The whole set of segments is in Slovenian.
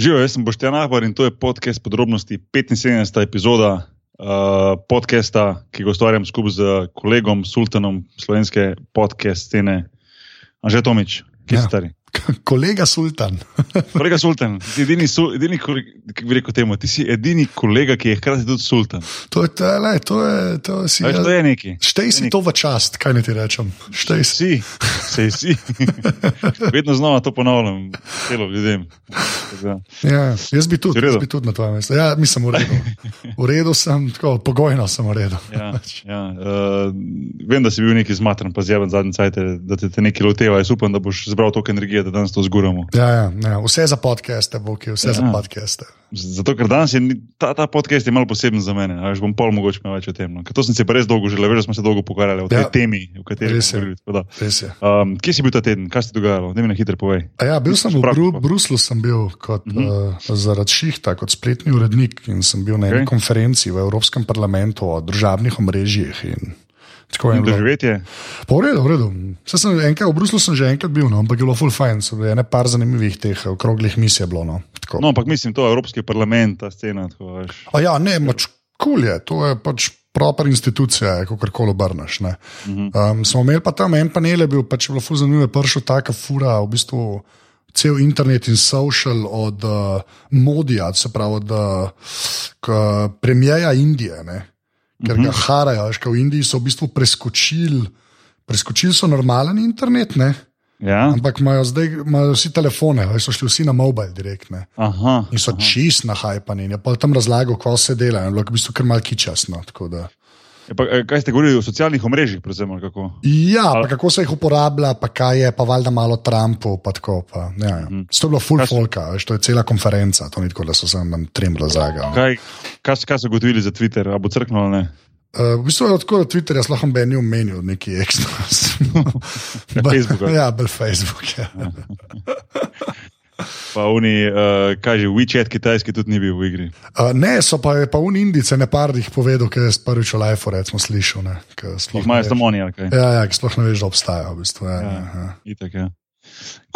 Živijo, jaz sem Boštjan Ahbar in to je podcast podrobnosti 75. epizoda uh, podcasta, ki ga ustvarjam skupaj z kolegom Sultanom slovenske podcast scene, Anže Tomič, ki je ja. stari. Kolega Sultan. kolega Sultan, ti, edini, edini, kako bi rekel temu, ti si edini kolega, ki je hkrati tudi sultan. To je, le, to je, to je, si, Veš, to je neki. Štej si to v čast, kaj ne ti rečem. Štej si. Si, si. Vedno znova to ponavljam, celo ljudem. Ja, jaz bi tudi, jaz bi tudi na tvojem mestu. Ja, mislim, v redu. V redu sem, tako pogojno sem v redu. Ja, ja. Uh, vem, da si bil neki zmatran, pa zjeven zadnji cajt, da te, te nekaj loteva. Jaz upam, da boš zbral toliko energije, da danes to zguramo. Ja, ja, ja. Vse za podcaste, Boki, vse ja. za podcaste. Zato, ker danes je ta, ta podcast je malo poseben za mene. Že bom pol mogoče več o tem. No. To sem se pa res dolgo želel, že smo se dolgo pogovarjali o tej ja. temi, v kateri smo je. Um, kje si bil ta teden, kaj se je dogajalo? Da mi na hitro povej. Ja, bil sem v Bru Bruslu, sem bil kot, uh -huh. uh, zaradi šihta, kot spletni urednik in sem bil na eni okay. konferenci v Evropskem parlamentu o družabnih omrežjih. In... Tako je bilo živeti. Po redu, v redu. Sem enkrat, v Bruslu sem že enkrat bil, no, ampak je bilo full fine, so bile par zanimivih teh okroglih misij. Bilo, no. no, ampak mislim, to je Evropski parlament, ta scena. Tako, ja, ne, pač kul je, to je pač. Proper institucija, kako koli obrneš. Uh -huh. um, smo imeli pa tam en panel, bil pač zelo zanimiv, prišel ta fura, v bistvu cel internet in social od uh, Modija, se pravi od uh, premijeja Indije. Ne? Ker ga mhm. harajo. Veš, v Indiji so v bistvu preskočili, preskočili so normalen internet. Ne? Ja. Ampak imajo zdaj imajo vsi telefone, ali so šli vsi na mobile direktne. Aha, in so čist na hajpani. Pa tam razlagal, kako se dela, in bilo je v bistvu kar malki časno. Ja, pa, eh, kaj ste govorili o socialnih omrežjih? Ja, pa kako se jih uporablja, pa kaj je, pa valjda malo Trumpu. Pa tako, pa, ja, ja. Mm. To je bilo full folka, veš, to je cela konferenca, to ni tako, da so se nam trem razlagali. Kaj, kaj, kaj so gotovili za Twitter, ali bo crknilo ali ne? Uh, v bistvu je tako, da Twitter je lahko meni omenil neki ekstra. ja, bolj Facebook. Ja. Pa oni, uh, kaj že, WeChat, kitajski tudi ni bil v igri. Uh, ne, so pa, pa oni indice, ne par jih povedal, ker je prvič o Life recimo slišal. Imajo samo oni, ali kaj? Ja, ja, ki sploh ne veš, da obstajajo. V bistvu, ja, ja, ja. Itak, ja.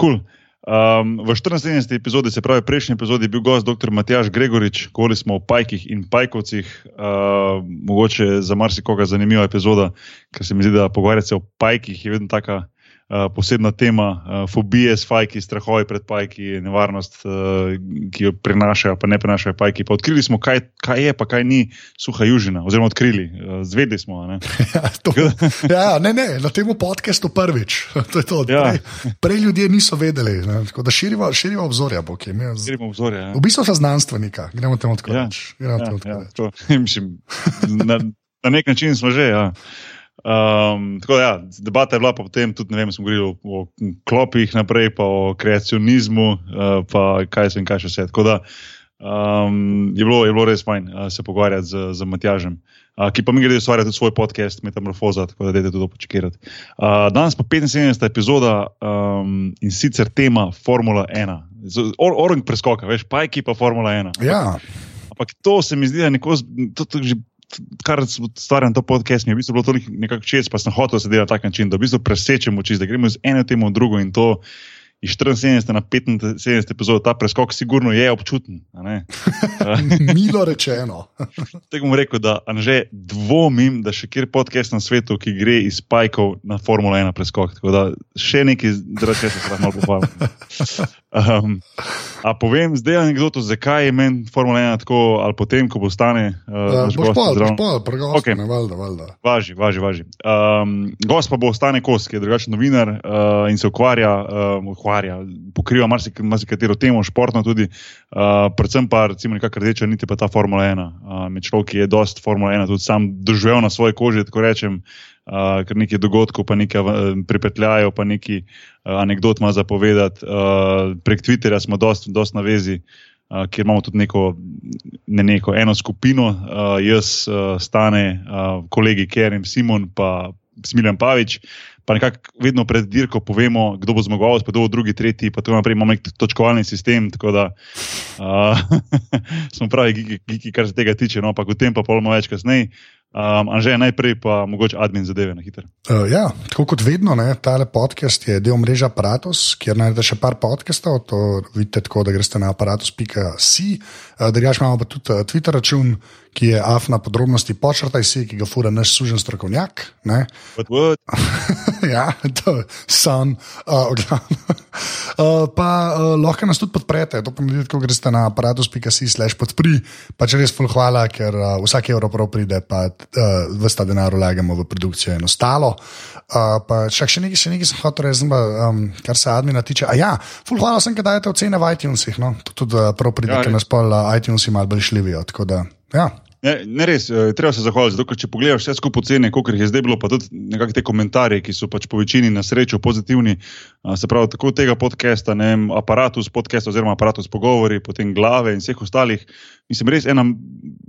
Cool. Um, v 14. epizodi, se pravi, prejšnji epizodi, je bil gost dr. Matjaš Gregorič, govorili smo o pajkih in pajkovcih. Uh, mogoče za marsikoga zanimiva epizoda, ker se mi zdi, da pogovarjati se o pajkih je vedno tako Eh, posebna tema, uh, fobije s fajki, strahovi pred fajki, nevarnost, uh, ki jo prinašajo, pa ne prinašajo fajki. Pa odkrili smo, kaj, kaj je, pa kaj ni suha južina, oziroma odkrili, uh, zvedeli smo. Ne? ja, to, ja, ne, ne, na tem podkastu prvič. to to. Ja. Prej, prej ljudje niso vedeli, ne? tako da širimo, širimo obzorja. Bokje, širimo obzorja ja. V bistvu so znanstvenika, gremo temu odkriti. Ja, ja, ja, na, na nek način smo že. Ja. Um, tako da, ja, debata je bila potem tudi, ne vem, smo govorili o, o klopih naprej, pa o kreacionizmu, uh, pa kaj se in kaj še vse. Tako da um, je, bilo, je bilo res fajn uh, se pogovarjati z, z Matjažem, uh, ki pa mi gre ustvarjati tudi svoj podcast, Metamorfoza, tako da dajte to počekirati. Uh, danes pa 75. epizoda um, in sicer tema Formula 1. Orang preskoka, veš, pajki pa Formula 1. Ja. Ampak to se mi zdi, da neko, to, to že kar stvarjam to podcast, mi je v bistvu bilo toliko nekako čez, pa sem hotel se delati na tak način, da v bistvu presečemo čez, da gremo z eno temo v drugo in to iz 74 na 75 epizod, ta preskok, sigurno je občuten. Milo rečeno. Tako bom rekel, da že dvomim, da še kjer podcast na svetu, ki gre iz Pajkov na Formula 1 preskok. Tako da še nekaj, zaradi česa se lahko malo pohvalim. Um, a povem zdaj anegdoto, zakaj je meni Formula 1 tako, ali potem, ko bo stane. Uh, boš pa, boš pa, pregosti, okay. valjda, valjda. Važi, važi, važi. Um, gost pa bo stane kos, ki je drugačen novinar uh, in se ukvarja, uh, ukvarja pokriva marsikatero temo, športno tudi, uh, predvsem pa recimo nekakr rdeča niti pa ta Formula 1. Uh, med človek, ki je dost Formula 1 tudi sam doživel na svoje koži, tako rečem uh, ker nekaj dogodkov, pa nekaj pripetljajo, pa nekaj uh, anegdot ima zapovedati. Uh, prek Twitterja smo dosti dost na vezi, uh, kjer imamo tudi neko, ne neko eno skupino, uh, jaz, uh, stane, uh, kolegi Kerim, Simon, pa Smiljan Pavič. Pa nekako vedno pred dirko povemo, kdo bo zmagoval, pa kdo bo drugi, tretji, pa tako naprej. Imamo nek točkovalni sistem, tako da uh, smo pravi, giki, giki, kar se tega tiče. No, pa potem pa polno več kasneje. Um, Anže, najprej pa mogoče admin zadeve na hitro. Uh, ja, tako kot vedno, ne, tale podcast je del mreže Apparatus, kjer najdete še par podcastov. To vidite tako, da greste na aparatus.com. Uh, Drugač imamo pa tudi uh, Twitter račun, ki je afna podrobnosti počrtaj si, ki ga fura naš sužen strokovnjak. What, what? ja, to je san. Uh, uh, pa uh, lahko nas tudi podprete, to pomeni, da greste na aparatus.com slash podpri. Pa če res full hvala, ker uh, vsak evro prav pride, pa uh, vsta denar vlagamo v produkcijo in ostalo. Uh, pa še, še nekaj, še nekaj sem hotel reči, um, kar se admina tiče. A ja, full hvala sem, da dajete ocene v iTunesih. No? To tudi uh, prav pride, ja, ker nas pol uh, iTunesi malo bolj šljivijo. Ja. Ne, ne res, treba se zahvaliti, zato, ker če pogledaš vse skupaj ocene, koliko jih je zdaj bilo, pa tudi nekakšne komentarje, ki so pač po večini na srečo pozitivni, se pravi, tako tega podcasta, ne vem, aparatus podcast oziroma aparatus pogovori, potem glave in vseh ostalih. Mislim, res ena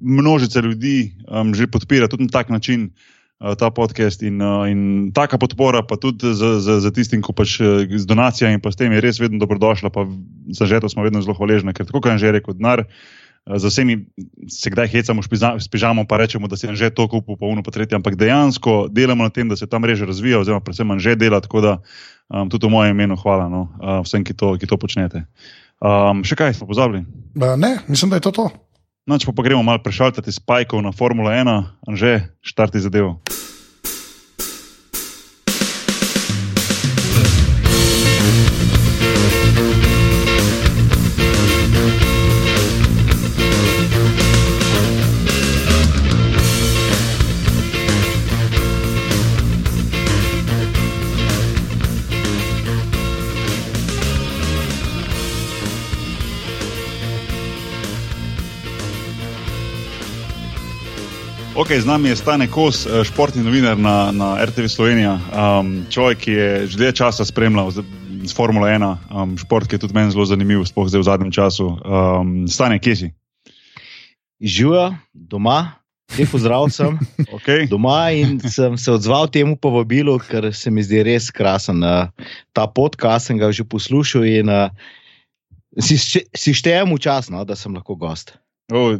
množica ljudi um, že podpira tudi na tak način uh, ta podcast in, uh, in taka podpora, pa tudi za, za, za tistim, ko pač z donacijami in pa s tem je res vedno dobrodošla, pa za žeto smo vedno zelo hvaležni, ker tako, kot je že rekel, denar. Za vsemi se kdaj hecamo s pižamo, pa rečemo, da se je že to kupil, pa uno, pa tretje, ampak dejansko delamo na tem, da se ta mreža razvija, oziroma predvsem že dela, tako da um, tudi v mojem imenu hvala no, uh, vsem, ki to, ki to počnete. Um, še kaj smo pozabili? Ne, mislim, da je to to. No, če pa, pa gremo malo prešaltati spajkov na Formula 1, že štarti zadevo. Ok, z nami je Stane Kos, eh, športni novinar na, na RTV Slovenija. Um, človek, ki je že dlje časa spremljal z, Formula 1, um, šport, ki je tudi meni zelo zanimiv, sploh zdaj v zadnjem času. Um, Stane, kje si? Živijo doma, lepo zdrav sem. okay. Doma in sem se odzval temu povabilu, ker se mi zdi res krasen. Uh, ta podcast sem ga že poslušal in uh, si, si štejem v čas, no, da sem lahko gost. Oh,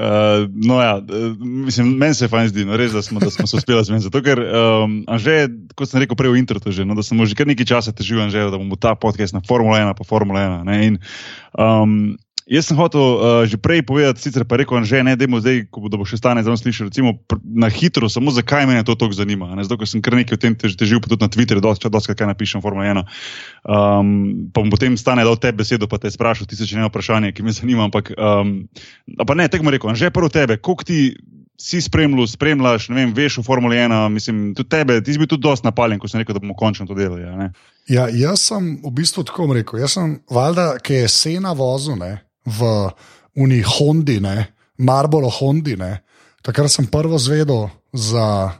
Uh, no, ja, mislim, meni se fajn zdi, no, res, da, smo, da smo se uspeli zmeniti. Zato, ker, um, že, kot sem rekel prej v introtu, že, no, da smo že kar nekaj časa težili, da bomo ta podcast na Formula 1, pa Formula 1. Ne, in, um, Jaz sem hotel uh, že prej povedati, sicer pa rekel, že ne, da zdaj, ko bo še stane zelo slišal, recimo na hitro, samo zakaj me to tako zanima. Ne? Zato, ker sem kar nekaj o tem težil, pa tudi na Twitterju, da dosti kaj napišem, Formula 1. Um, pa bom potem stane dal te besedo, pa te sprašal, ti se če ne vprašanje, ki me zanima. Ampak, um, ne, tekmo rekel, že prvo tebe, koliko ti. Si spremljal, spremljaš, ne vem, veš o Formuli 1, mislim, tudi tebe, ti si bil tudi dosti napaljen, ko si rekel, da bomo končno to delali. Ja, ja, jaz sem v bistvu tako rekel. Jaz sem, valjda, ki je sena vozil, v Uni Hondi, ne, Marlboro Hondi. Ne. Takrat sem prvo zvedel za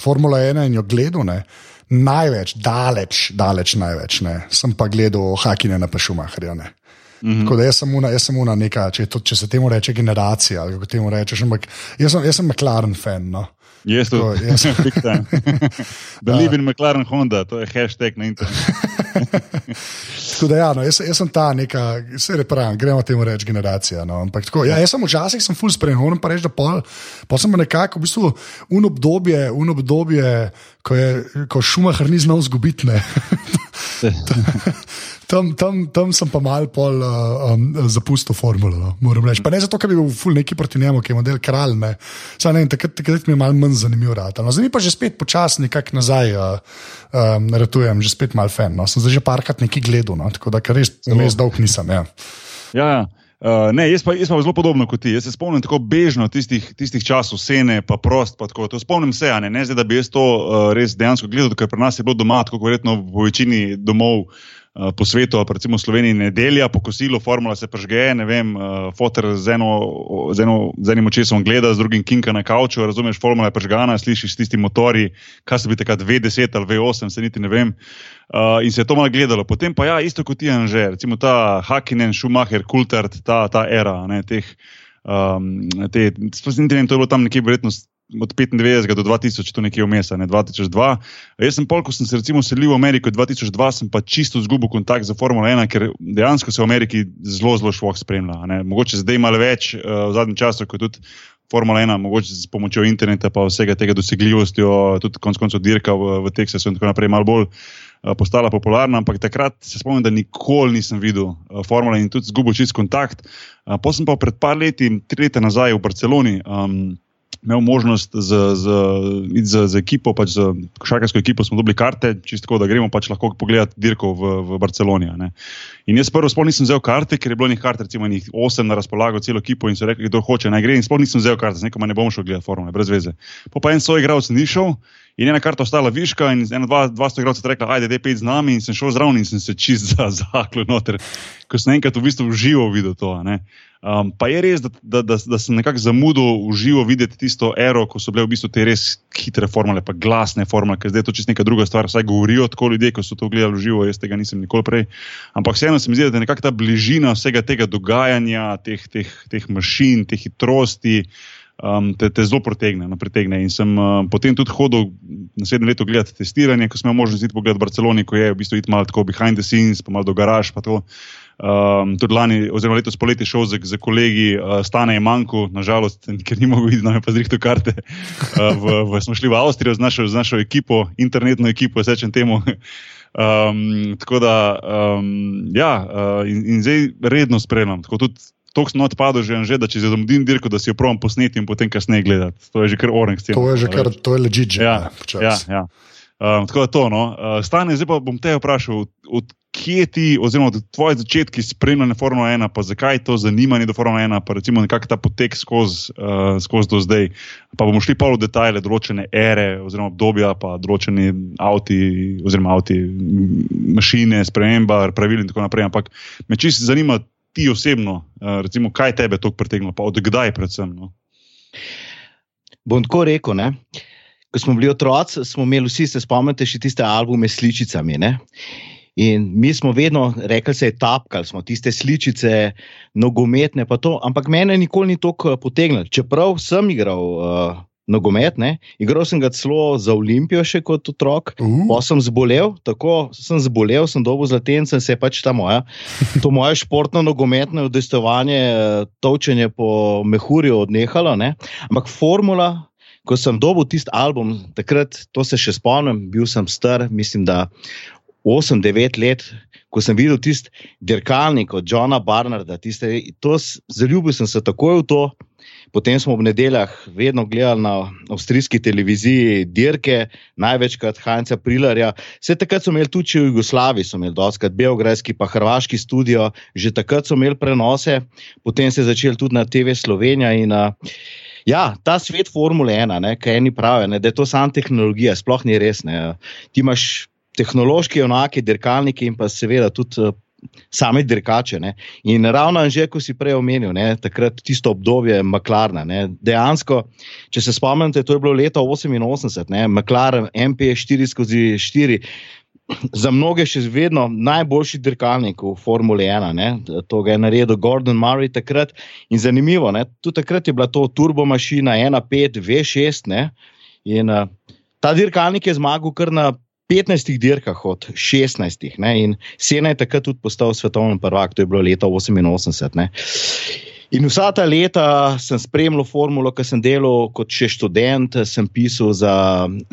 Formula 1 in jo gledal. Ne. Največ, daleč, daleč največ. Ne. Sem pa gledal Hakine na Pešumahrju. Mm -hmm. Jaz sem una, jaz sem una neka, če, to, če se temu reče generacija, ali kako temu rečeš. Jaz sem, jaz sem McLaren fan. No. Jaz to sem big time. Believe in McLaren Honda, to je hashtag na internetu. Tako da, ja, no, jaz, jaz sem ta neka, vse repravim, gremo temu reči generacija. No, ampak tako, ja, jaz sem včasih sem full spremljal, moram pa reči, da pol, pol sem nekako v bistvu un obdobje, un obdobje, ko je ko šumah ni znal zgubiti. Tam, tam, tam sem pa mal pol uh, um, zapustil formulo. No, moram reči. Pa ne zato, ker bi bil ful neki proti njemu, ki je model kralj. Ne. Saj, ne, takrat, takrat mi je mal manj zanimiv. No, zdaj pa že spet počasi nekako nazaj uh, um, ratujem, že spet mal fan. No. Sem zdaj že parkrat neki gledal, no, tako da res vmes dolg nisem. Ja. Ja, ja. Uh, ne, jaz, pa, jaz pa zelo podobno kot ti. Jaz se spomnim tako bežno tistih, tistih časov, sene, pa prost. Pa tako, spomnim se, ne, ne zdaj, da bi jaz to uh, res dejansko gledal, ker pri nas je bilo doma, tako verjetno v večini domov. Eh, po svetu, pa recimo v Sloveniji nedelja, po kosilu, formula se pržge, ne vem, uh, fotor z, eno, z, eno, z enim očesom gleda, z drugim kinka na kavču, razumeš, formula je pržgana, slišiš tisti motori, kaj so bili takrat V10 ali V8, se niti ne vem. Uh, in se je to malo gledalo. Potem pa ja, isto kot ti je že, recimo ta Hakinen, Schumacher, Kultert, ta, ta era, ne, teh. Um, te, vem, to je bilo tam nekje verjetno od 95 do 2000, to nekje vmes, ne 2002. Jaz sem pol, ko sem se recimo selil v Ameriko 2002, sem pa čisto izgubil kontakt z Formula 1, ker dejansko se v Ameriki zelo, zelo šloh spremlja. Ne. Mogoče zdaj malo več uh, v zadnjem času, ko je tudi Formula 1, mogoče s pomočjo interneta, pa vsega tega dosegljivostjo, tudi konec koncev dirka v, v Teksasu in tako naprej, malo bolj uh, postala popularna. Ampak takrat se spomnim, da nikoli nisem videl uh, Formule in tudi zgubil čist kontakt. Potem pa pred par leti, tri leta nazaj v Barceloni. Um, imel možnost z, z, z, z ekipo, pač z košarkarsko ekipo, smo dobili karte, čisto da gremo pač lahko pogledati dirko v, v Barceloni. In jaz prvo sploh nisem vzel karte, ker je bilo njih kart, recimo njih osem na razpolago, celo ekipo in so rekli, kdo hoče naj gre. In sploh nisem vzel karte, z nekom ne bom šel gledati formule, brez veze. Po pa en svoj igralec ni šel. In ena karta ostala viška, in ena, dva, dva sto igralcev rekla, ajde, dej pet z nami, in sem šel zraven in sem se čist zaklil noter, ko sem enkrat v bistvu živo videl to. Um, pa je res, da, da, da, da sem nekako zamudil v živo videti tisto ero, ko so bile v bistvu te res hitre formule, pa glasne formule, ker zdaj je to čisto neka druga stvar. Vsaj govorijo tako ljudje, ko so to gledali v živo, jaz tega nisem nikoli prej. Ampak vseeno se mi zdi, da je nekako ta bližina vsega tega dogajanja, teh, teh, teh mašin, te hitrosti um, te, te zelo pritegne, no, pritegne. In sem uh, potem tudi hodil naslednje leto gledati testiranje, ko sem imel možnost videti pogled v Barceloni, ko je v bistvu videti malo tako behind the scenes, pa malo do garaž. Um, tudi lani, oziroma letos poleti, šel z, z kolegi, uh, stane je manjko, nažalost, ker ni mogel videti, da me pa zrihto karte. Uh, v, v, smo šli v Avstrijo z našo, z našo ekipo, internetno ekipo, sečem temu. Um, tako da, um, ja, uh, in, in zdaj redno spremljam. Tako tudi to sem odpadel že, že, da če zamudim dirko, da si jo provam posneti in potem kasneje gledati. To je že kar orang s tem. To je že kar, to je ležite. Ja, ja, ja. Um, tako da to. No. Uh, Stane, zdaj pa bom te vprašal, od, od kje ti, oziroma od tvoje začetki spremljanja Formula 1, pa zakaj je to zanimanje do Formula 1, pa recimo nekako ta potek skozi uh, skoz do zdaj. Pa bomo šli pa v detajle, določene ere, oziroma obdobja, pa določene avti, oziroma avti, mašine, sprememba, pravil in tako naprej. Ampak me čisto zanima ti osebno, uh, recimo, kaj tebe to pritegne, pa odkdaj predvsem? No? Bom tako rekel. Ne? Ko smo bili otroci, smo imeli vsi, se spomnite, še tiste albume s sličicami. Ne? In mi smo vedno rekli, da je tapkal, smo tiste sličice, nogometne, pa to, ampak mene nikoli ni tako potegnilo. Čeprav sem igral uh, nogomet. Ne? Igral sem ga celo za Olimpijo, še kot otrok. Uh. Pa sem zbolel, tako sem zbolel, sem dobil zlatence in se je pač ta moja. To moje športno nogometno udestovanje, točenje po mehurju odnehalo. Ne? Ampak formula. Ko sem dobil tisti album, takrat, to se še spomnim, bil sem star, mislim, da 8-9 let, ko sem videl tisti dirkalnik od Johna Barnarda, tiste, to, zaljubil sem se takoj v to, Potem smo v nedeljah vedno gledali na avstrijski televiziji dirke, največkrat Hanca Prilarja. Vse takrat so imeli tudi v Jugoslaviji, so imeli doskrat Beograjski, pa Hrvaški studio, že takrat so imeli prenose, potem se je začel tudi na TV Slovenija. In, ja, ta svet Formule 1, kaj eni pravijo, da je to samo tehnologija, sploh ni res. Ne. Ti imaš tehnološki enake dirkalnike in pa seveda tudi same dirkače. Ne. In ravno že, ko si prej omenil, ne, takrat tisto obdobje Maklarna. Ne, dejansko, če se spomnite, to je bilo leta 88, Maklar MP4 skozi 4. Za mnoge še vedno najboljši dirkalnik v Formuli 1. Ne? To je naredil Gordon Murray takrat. In zanimivo, tudi takrat je bila to turbomašina 1.5, V6. Ne? In uh, ta dirkalnik je zmagal kar na 15 dirkah od 16. Ne, in Sena je takrat tudi postal svetovni prvak, to je bilo leta 88. Ne. In vsa ta leta sem spremljal formulo, ki sem delal kot še študent, sem pisal za,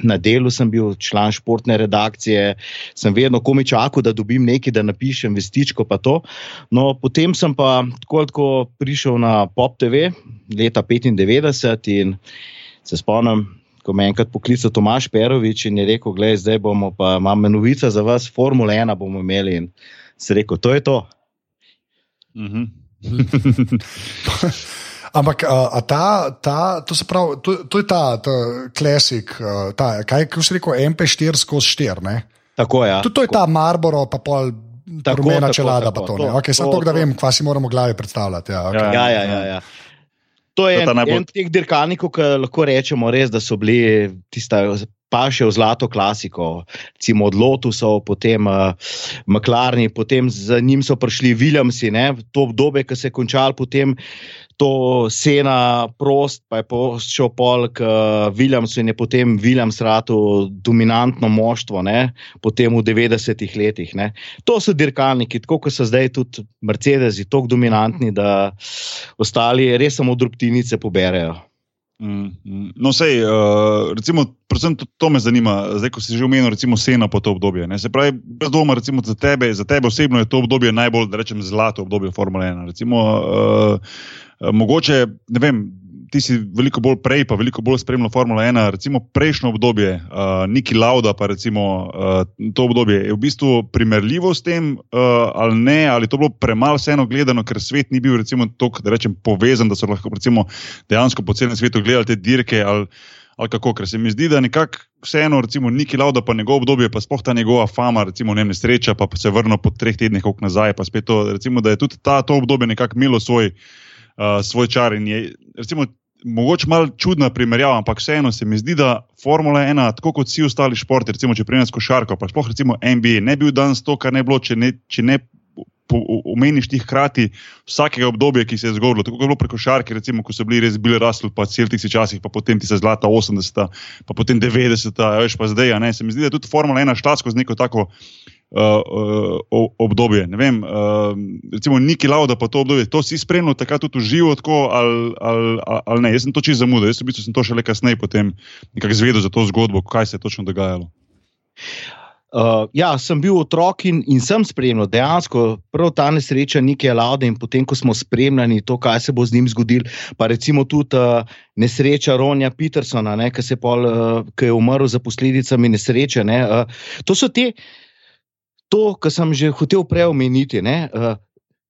na delu, sem bil član športne redakcije, sem vedno komi čakal, da dobim nekaj, da napišem vestičko. No, potem sem pa tako, tako prišel na Pop TV leta 95 in se spomnim, ko me je enkrat poklical Tomaš Perovič in je rekel: Glej, zdaj bomo pa imamo novica za vas, Formula 1 bomo imeli. In se rekel, to je to. -hmm. Ampak a ta, ta, to, pravi, to, to je ta, ta klasik, ta, kaj se reče, MP4 skozi 4. Tako je. Ja. To, to je ta Marboro, pa pol. Tako je, čelada, tako, to, to, okay, to, to, da vem, kva si moramo v glavi predstavljati. Ja, okay. ja, ja, ja, ja. To je en, najbolj... en teh dirkalnikov, ki lahko rečemo, res, da so bili tista. Pa še v zlato klasiko, recimo od Lotusov, potem uh, McLaren, potem za njim so prišli Williamsi, ne, to obdobje, ki se je končalo, potem to Sena, Prost, pa je pošel polk uh, Williamsu in je potem Williams rado dominantno moštvo, ne? potem v 90-ih letih. Ne? To so dirkalniki, tako kot so zdaj tudi Mercedesi, tako dominantni, da ostali res samo drobtinice poberajo. Mm, mm. No, sej, uh, recimo, predvsem to, to me zanima, zdaj, ko si že omenil, recimo, sena po to obdobje. Ne? Se pravi, brez doma, recimo, za tebe, za tebe osebno je to obdobje najbolj, da rečem, zlato obdobje Formule 1. Recimo, uh, mogoče, ne vem, ti si veliko bolj prej, pa veliko bolj spremljal Formula 1, recimo prejšnjo obdobje, uh, Niki Lauda, pa recimo uh, to obdobje, je v bistvu primerljivo s tem, uh, ali ne, ali to bilo premalo vseeno gledano, ker svet ni bil, recimo, tako, da rečem, povezan, da so lahko recimo, dejansko po celem svetu gledali te dirke. Ali, Ali kako, ker se mi zdi, da nekako vseeno, recimo, Niki Lauda, pa njegov obdobje, pa spoh ta njegova fama, recimo, ne nesreča, pa se vrne po treh tednih nazaj, pa spet to, recimo, da je tudi ta, to obdobje nekako imelo svoj, uh, svoj čar. In je, recimo, mogoče malo čudna primerjava, ampak vseeno se mi zdi, da Formula 1, tako kot vsi ostali športi, recimo če primerjamo košarko, pa sploh recimo NBA, ne bi bil danes to, kar ne bi bilo, če ne. Če ne Omeniš ti hkrati vsakega obdobja, ki se je zgodilo. Tako je bilo preko šarke, recimo, ko so bili res bili rasli, pa cel tih časih, pa potem ti se zlata 80, pa potem 90, veš pa zdaj. Se mi zdi, da je tudi Formula 1 šla skozi neko tako uh, uh, obdobje. Ne vem, uh, recimo Niki Lauda, pa to obdobje, to si spremljal takrat tudi živo, tako ali, ali, ali ne. Jaz sem to čisto zamudil, jaz v bistvu sem to šele kasneje potem nekako izvedel za to zgodbo, kaj se je točno dogajalo. Uh, ja, sem bil otrok in, in sem spremljal dejansko prav ta nesreča Nike Lauda in potem, ko smo spremljali to, kaj se bo z njim zgodilo, pa recimo tudi uh, nesreča Ronja Petersona, ki uh, je umrl za posledicami nesreče. Ne, uh, to so te to, kar sem že hotel prej omeniti. Uh,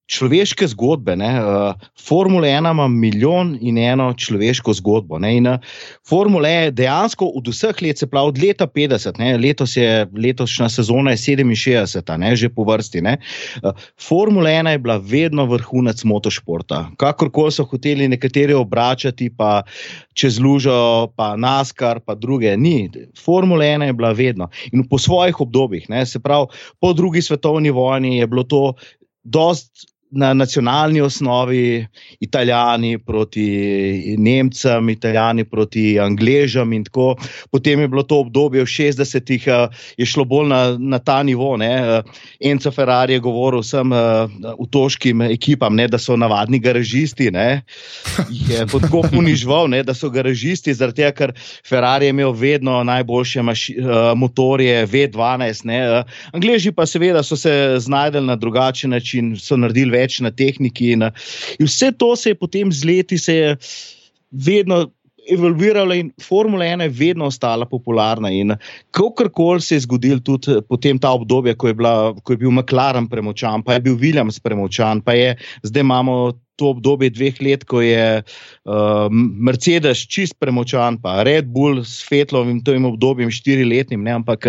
človeške zgodbe. Ne? Uh, Formula 1 ima milijon in eno človeško zgodbo. Ne? In uh, Formula je dejansko od vseh let, se pravi od leta 50, ne? letos je letošnja sezona je 67, ne? že po vrsti. Uh, Formula 1 je bila vedno vrhunec motošporta. Kakorkoli so hoteli nekateri obračati, pa čez lužo, pa naskar, pa druge. Ni. Formula 1 je bila vedno in po svojih obdobjih. Ne? Se pravi, po drugi svetovni vojni je bilo to. Dost na nacionalni osnovi, italijani proti Nemcem, italijani proti Angležem. Potem je bilo to obdobje v 60-ih, eh, je šlo bolj na, na ta nivo. Ne. Eh, Enzo Ferrari je govoril vsem utoškim eh, ekipam, ne, da so navadni garažisti. Ne. Je tako ponižval, da so garažisti, zaradi tega, ker Ferrari je imel vedno najboljše maši, motorje, V12. Ne. Angleži pa seveda so se znašli na drugačen način, so naredili več na tehniki. In, in vse to se je potem z leti vedno evolviralo, in Formula 1 je vedno ostala popularna. In kakorkoli se je zgodil tudi potem ta obdobje, ko je, bila, ko je bil McLaren premočan, pa je bil Williams premočan, pa je zdaj imamo. To obdobje dveh let, ko je uh, Mercedes čist premočan, pa Red Bull s Fetlovim, to jim obdobjem štiriletnim, ne? ampak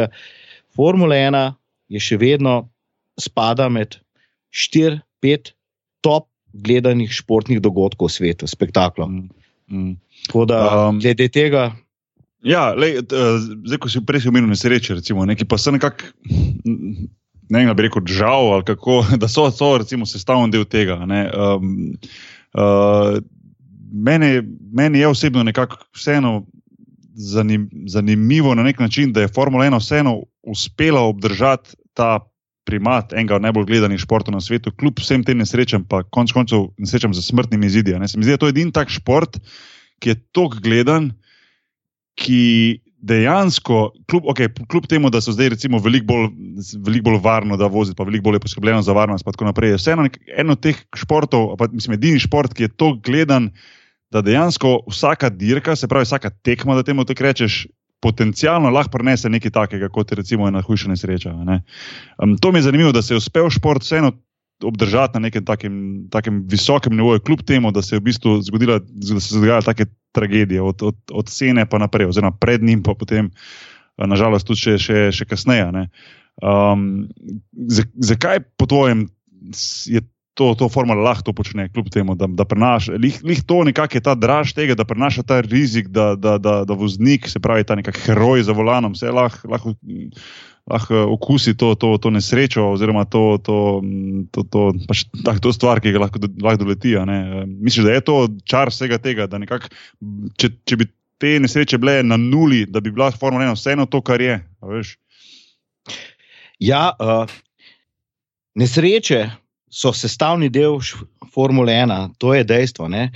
Formula 1 je še vedno spada med štiri pet top gledanih športnih dogodkov v svetu, spektaklov. Mm, mm. Tako da, um, glede tega. Ja, lej, zdaj, ko si prej omenil nesreče, recimo, neki pa so nekako, ne vem, bi rekel, žal, kako, da so, so recimo, sestavni del tega. Um, uh, meni, meni je osebno nekako vseeno zanim, zanimivo na nek način, da je Formula 1 vseeno uspela obdržati ta primat enega od najbolj gledanih športov na svetu, kljub vsem tem nesrečam, pa konec koncev nesrečam za smrtnimi izidi. Se mi zdi, da je to edini tak šport, ki je tako gledan, ki dejansko, kljub, okay, kljub temu, da so zdaj recimo veliko bolj, velik bolj varno, da vozi, pa veliko bolj je poskrbljeno za varnost, pa tako naprej. Je vseeno eno od teh športov, pa mislim, edini šport, ki je tako gledan. Da dejansko vsaka dirka, se pravi vsaka tekma, da temu tako rečeš, potencialno lahko prenese nekaj takega, kot je recimo ena hujša nesreča. Ne? Um, to mi je zanimivo, da se je uspel šport vseeno obdržati na nekem takem, takem visokem nivoju, kljub temu, da se je v bistvu zgodila, da se dogajajo take tragedije, od, od, od scene pa naprej, oziroma pred njim, pa potem, nažalost, tudi še, še, še kasneje. Um, zakaj po tvojem je to, to formula lahko počne, kljub temu, da, da prenaša. Lih, lih to nekako je ta draž tega, da prenaša ta rizik, da, da, da, da voznik, se pravi, ta nek heroj za volanom, se lahko. Lah, Lahko okusi to, to, to nesrečo, oziroma to, to, to, to, pač, tak, to stvar, ki ga lahko, lahko doleti. Misliš, da je to čar vsega tega, da nekak, če, če bi te nesreče bile na nuli, da bi bila Formula 1 vseeno to, kar je? Ja, uh, nesreče so sestavni del Formule 1, to je dejstvo. Ne?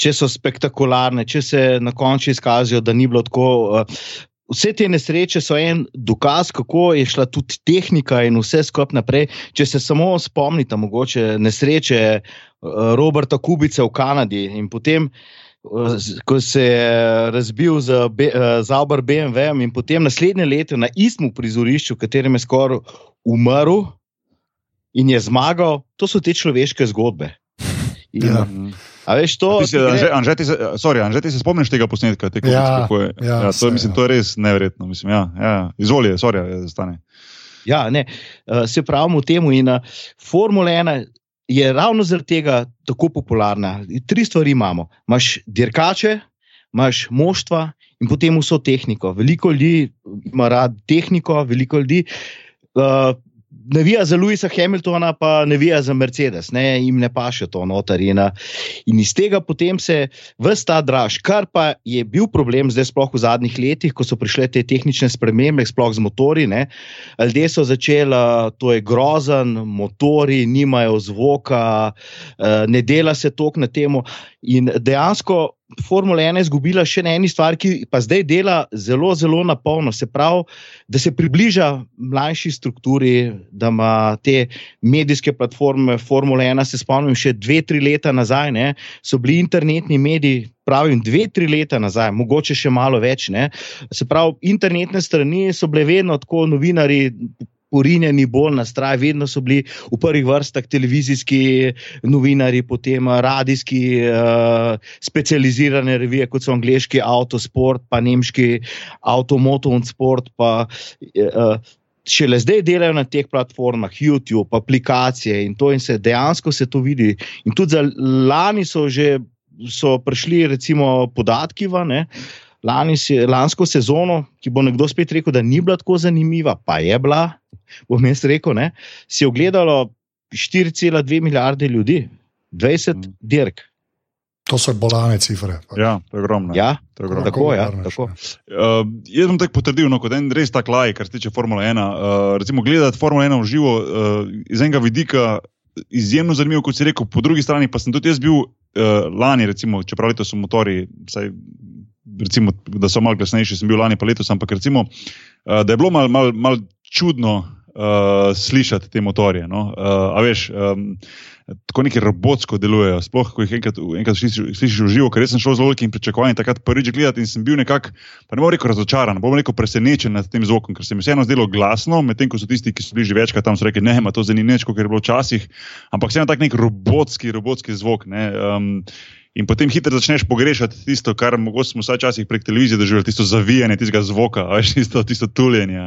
če so spektakularne, če se na koncu izkažejo, da ni bilo tako. Uh, Vse te nesreče so en dokaz, kako je šla tudi tehnika in vse skupaj naprej. Če se samo spomnite, mogoče nesreče Roberta Kubice v Kanadi in potem, ko se je razbil za Zauber BMW in potem naslednje leto na istem prizorišču, v katerem je skoraj umrl in je zmagal, to so te človeške zgodbe. In, ja. A veš to? Anže, ti, ti se spomniš tega posnetka? Te ja, je, ja, ja, to, se, mislim, ja. to je res neverjetno. Mislim, ja, ja. Izvolite, sorry, stane. Ja, ne, uh, se pravi v tem. In uh, Formula 1 je ravno zaradi tega tako popularna. Tri stvari imamo. Imáš dirkače, imaš moštva in potem vso tehniko. Veliko ljudi ima rad tehniko, veliko ljudi. Uh, navija za Louisa Hamiltona, pa navija za Mercedes, ne, jim ne paše to noter. In, in iz tega potem se vse ta draž, kar pa je bil problem, zdaj sploh v zadnjih letih, ko so prišle te tehnične spremembe, sploh z motori. Ljudje so začeli, to je grozen, motori nimajo zvoka, ne dela se tok na temo. In dejansko Formula 1 izgubila še ena stvar, ki pa zdaj dela zelo, zelo na polno. Se pravi, da se približa mlajši strukturi, da ima te medijske platforme. Formula 1, se spomnim, še dve, tri leta nazaj ne, so bili internetni mediji. Pravim, dve, tri leta nazaj, mogoče še malo več. Ne. Se pravi, internetne strani so bile vedno tako, novinari, urinjeni bolj na straj, vedno so bili v prvih vrstah televizijski novinari, potem radijski, uh, specializirane revije, kot so angliški Autosport, pa nemški Automoto and Sport. Pa, uh, Šele zdaj delajo na teh platformah, YouTube, aplikacije in to, in se dejansko se to vidi. In tudi za lani so že so prišli, recimo, podatki. Va, lani, lansko sezono, ki bo nekdo spet rekel, da ni bila tako zanimiva, pa je bila, bom jaz rekel, ne, si ogledalo 4,2 milijarde ljudi, 20 mm. dirk. To so bolane cifre. Pač. Ja, to je ogromno. Ja, to je ogromno. Tako, ja, tako. Uh, jaz sem tako potrdil, no, kot en res tak laj, kar se tiče Formule 1. Uh, recimo, gledati Formule 1 v živo uh, iz enega vidika. Izjemno zanimivo, kot si rekel, po drugi strani pa sem tudi jaz bil uh, lani, recimo, čeprav so motori, vsaj, recimo, da so malo glasnejši, sem bil lani pa letos, ampak recimo, uh, da je bilo malo mal, mal čudno uh, slišati te motorje. No? Uh, a veš, um, tako neki robotsko delujejo. Sploh, ko jih enkrat, enkrat slišiš v živo, ker sem šel z velikim pričakovanjem takrat prvič gledati in sem bil nekako, pa ne bom rekel razočaran, bom rekel presenečen nad tem zvokom, ker se mi vseeno zdelo glasno, medtem ko so tisti, ki so bili že večkrat tam, so rekli, ne, ima to za nič, kot je bilo včasih, ampak vseeno tak nek robotski, robotski zvok. Ne, um, In potem hitro začneš pogrešati tisto, kar mogoče smo včasih prek televizije doživeli, tisto zavijanje, tistega zvoka, veš, tisto, tisto tuljenje.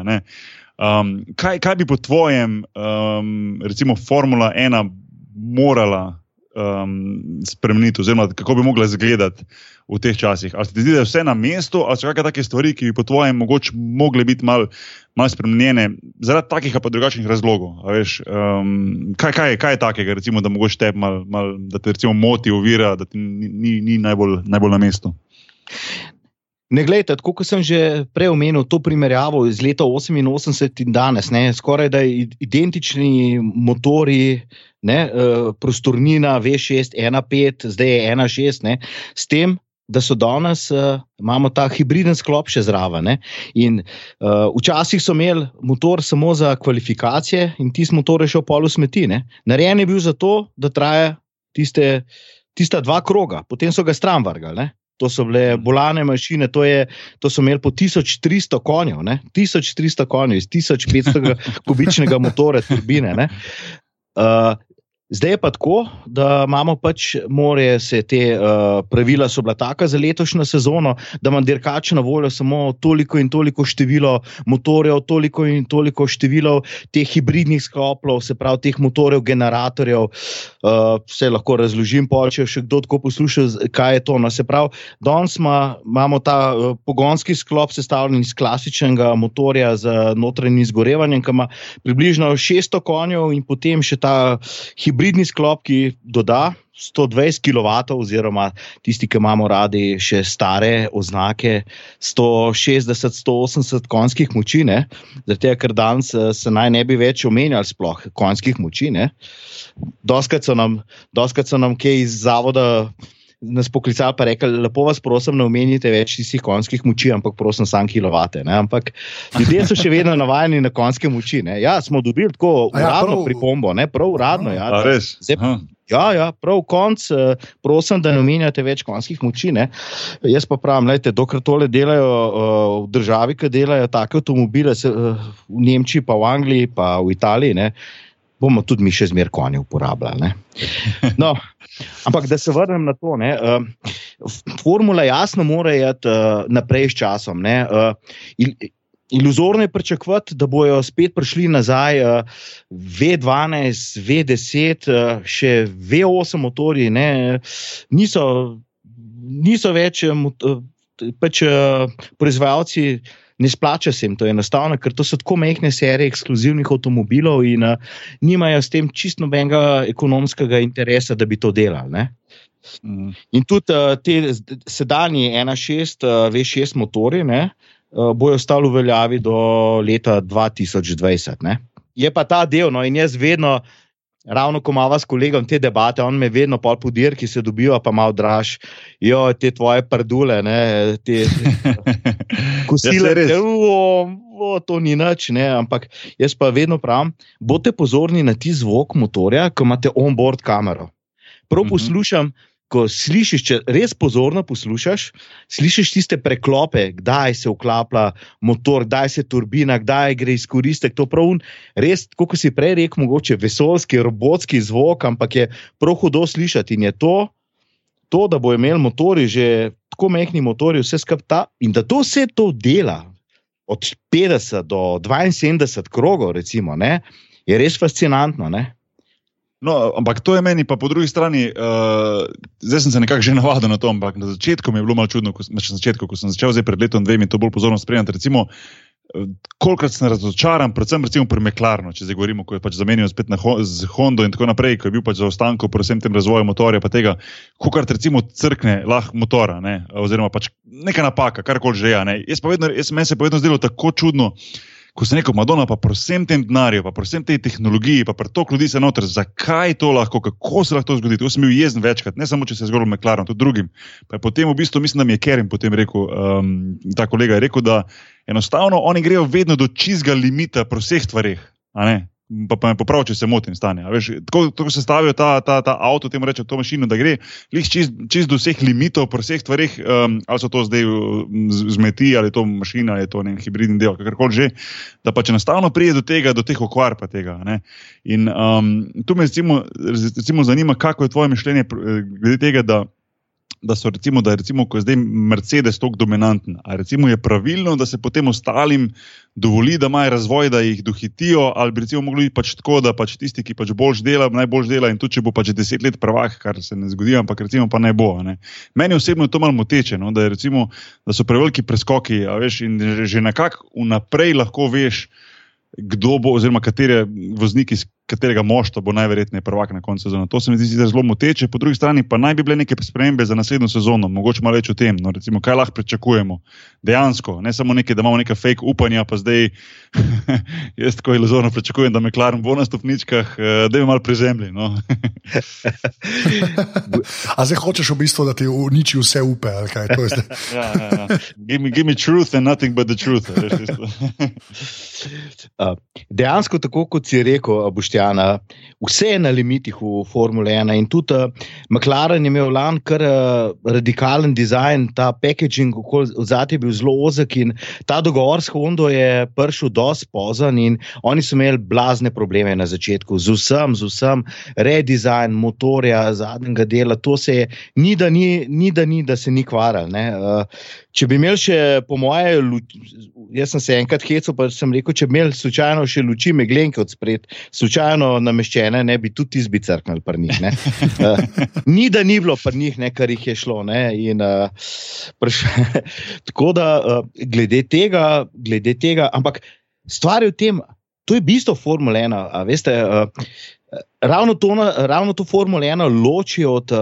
Um, kaj, kaj bi po tvojem, um, recimo, Formula 1 morala um, spremeniti, oziroma kako bi mogla izgledati v teh časih? Ali se ti zdi, da je vse na mestu, ali so kakšne take stvari, ki bi po tvojem mogoče mogle biti malo mal spremenjene zaradi takih ali drugačnih razlogov? Veš, um, kaj, kaj, kaj je takega, recimo, da, te mal, mal, da te recimo, moti, ovira, da ti ni, ni, ni najbolj, najbolj na mestu? Ne, gledajte, tako kot sem že prej omenil, to primerjavo iz leta 88 in danes, ne, skoraj da identični motori, ne, uh, prostornina V6, 1.5, zdaj je 1.6, s tem, da so danes, uh, imamo ta hibriden sklop še zraven. Ne, in uh, včasih so imeli motor samo za kvalifikacije in ti motor je šel polu smeti. Ne. Narejen je bil zato, da traja tiste, tista dva kroga, potem so ga stran vrgali. To so bile bolane mašine, to, je, to so imeli po 1300 konjev, 1300 konjev iz 1500 kubičnega motora, turbine. Uh, Zdaj je pa tako, da imamo pač, morajo se te uh, pravila, so bila taka za letošnjo sezono, da ima dirkač na voljo samo toliko in toliko število motorjev, toliko in toliko število teh hibridnih sklopov, se pravi, teh motorjev, generatorjev. Uh, vse lahko razložim, pa če še kdo tako posluša, kaj je to. No, se pravi, danes ima, imamo ta uh, pogonski sklop sestavljen iz klasičnega motorja z notranjim izgorevanjem, ki ima približno 600 konjev in potem še ta hibridni sklop, ki doda 120 kW, oziroma tisti, ki imamo radi še stare oznake, 160-180 konjskih moči, zato ker danes eh, se naj ne bi več omenjali sploh konjskih moči. Doskrat so nam, doskrat so nam kaj iz zavoda. nas poklicali in rekli: Lepo vas prosim, ne omenjite več tistih konjskih moči, ampak prosim, sam kilovate. Ne? Ampak ljudje so še vedno navajeni na konjske moči. Ne? Ja, smo dobili tako ja, uradno prav, pripombo, ne? prav uradno. Ja, da, res. Zdaj, Ja, ja, prav konc, eh, prosim, da ne omenjate več konjskih moči. Ne? Jaz pa pravim, da dokler tole delajo uh, v državi, ki delajo take avtomobile, se, uh, v Nemčiji, pa v Angliji, pa v Italiji, ne, bomo tudi mi še zmeraj konje uporabljali. No, ampak da se vrnem na to. Ne, formula jasno mora iti naprej s časom. Ne, iluzorno je pričakovati, da bodo spet prišli nazaj uh, V12, V10, uh, še V8 motori, ne, niso, niso več uh, pač, proizvajalci. Ne splača se jim to enostavno, ker to so tako mehke serije ekskluzivnih avtomobilov in uh, nimajo s tem čisto nobenega ekonomskega interesa, da bi to delali. Mm. In tudi uh, te sedajni 1.6, uh, V6 motori, ne, uh, bojo ostali v veljavi do leta 2020. Ne? Je pa ta del, no, in jaz vedno, ravno ko imamo s kolegom te debate, on me vedno pol podir, ki se dobijo, pa malo draž, jo te tvoje prdule, ne, te kosile, ja, o, to ni nič, ne, ampak jaz pa vedno pravim, bodite pozorni na ti zvok motorja, ko imate on-board kamero. Prav mhm. poslušam. Mm -hmm ko slišiš, če res pozorno poslušaš, slišiš tiste preklope, kdaj se vklaplja motor, kdaj se turbina, kdaj gre izkoristek. To prav, res, kot si prej rekel, mogoče vesoljski, robotski zvok, ampak je prav hudo slišati. In je to, to da bo imel motori, že tako mehki motori, vse skupaj in da to vse to dela. Od 50 do 72 krogov, recimo, ne, je res fascinantno. Ne? No, ampak to je meni, pa po drugi strani, uh, zdaj sem se nekako že navadil na to, ampak na začetku mi je bilo malo čudno, ko, na začetku, ko sem začel zdaj pred letom dvemi to bolj pozorno spremljati. Recimo, uh, kolikrat sem razočaran, predvsem recimo pri Meklarnu, če zdaj govorimo, ko je pač zamenjal spet na z Hondo in tako naprej, ko je bil pač za ostanko pri vsem tem razvoju motorja, pa tega, kolikrat recimo crkne lahko motora, ne, oziroma pač neka napaka, karkoli že je. Jaz pa vedno, jaz meni se pa vedno zdelo tako čudno ko sem rekel, Madonna, pa vsem tem denarju, pa vsem tej tehnologiji, pa toliko ljudi se noter, zakaj to lahko, kako se lahko zgodi. To sem bil jezen večkrat, ne samo če se je zgodilo McLaren, tudi drugim. Pa potem v bistvu mislim, da mi je Kerim potem rekel, um, ta kolega je rekel, da enostavno oni grejo vedno do čizga limita pri vseh stvareh pa, pa me popravi, če se motim, stanje. Veš, tako, tako se stavijo ta, ta, ta avto, temu reče, to mašino, da gre čist, čist do vseh limitov, pri vseh stvareh, um, ali so to zdaj zmeti, ali je to mašina, ali je to nek hibridni del, kakorkoli že, da pač enostavno pride do tega, do teh okvar. Tega, In um, tu me recimo, recimo zanima, kako je tvoje mišljenje glede tega, da da, so, recimo, da je recimo, zdaj Mercedes tako dominanten. Ali je pravilno, da se potem ostalim dovoli, da imajo razvoj, da jih dohitijo, ali bi recimo mogli pač tako, da pač tisti, ki pač boljš dela, najbolj dela in tudi če bo pač deset let prvak, kar se ne zgodi, ampak recimo pa ne bo. Ne. Meni osebno je to malo moteče, no, da, recimo, da so preveliki preskoki, veš, in že nekako vnaprej lahko veš kdo bo, oziroma kateri voznik iz katerega moštva bo najverjetneje prvak na koncu sezone. To se mi zdi zelo moteče, po drugi strani pa naj bi bile neke spremembe za naslednjo sezono, mogoče malo več o tem, no, recimo, kaj lahko pričakujemo. Dejansko, ne samo nekaj, da imamo neka fake upanja, pa zdaj jaz tako iluzorno pričakujem, da me klarim bo na stopničkah, eh, da bi malo prizemljali. No. A zdaj hočeš v bistvu, da ti uniči vse upe, ali kaj to je? ja, ja, ja. Give, me, give me truth and nothing but the truth. uh, dejansko, tako kot si rekel, boš Boštjana, vse je na limitih v Formule 1. In tudi uh, McLaren je imel lani kar uh, radikalen dizajn, ta packaging, zadnji je bil zelo ozek in ta dogovor s Hondo je prišel dosti pozan in oni so imeli blazne probleme na začetku z vsem, z vsem, redesign motorja, zadnjega dela. To se je, ni da ni, ni da, ni, da se ni kvaril. Uh, če bi imeli še, po moje, jaz sem se enkrat hecel, pa sem rekel, če bi imeli slučajno še luči meglenke od spred, slučajno nameščene, ne bi tudi izbi crknili pri njih. Uh, ni da ni bilo pri njih, ne, kar jih je šlo. In, uh, prš, tako da, uh, glede tega, glede tega, ampak stvar je v tem, to je bistvo Formule 1. Veste, uh, ravno to, ravno to Formula 1 loči od, uh,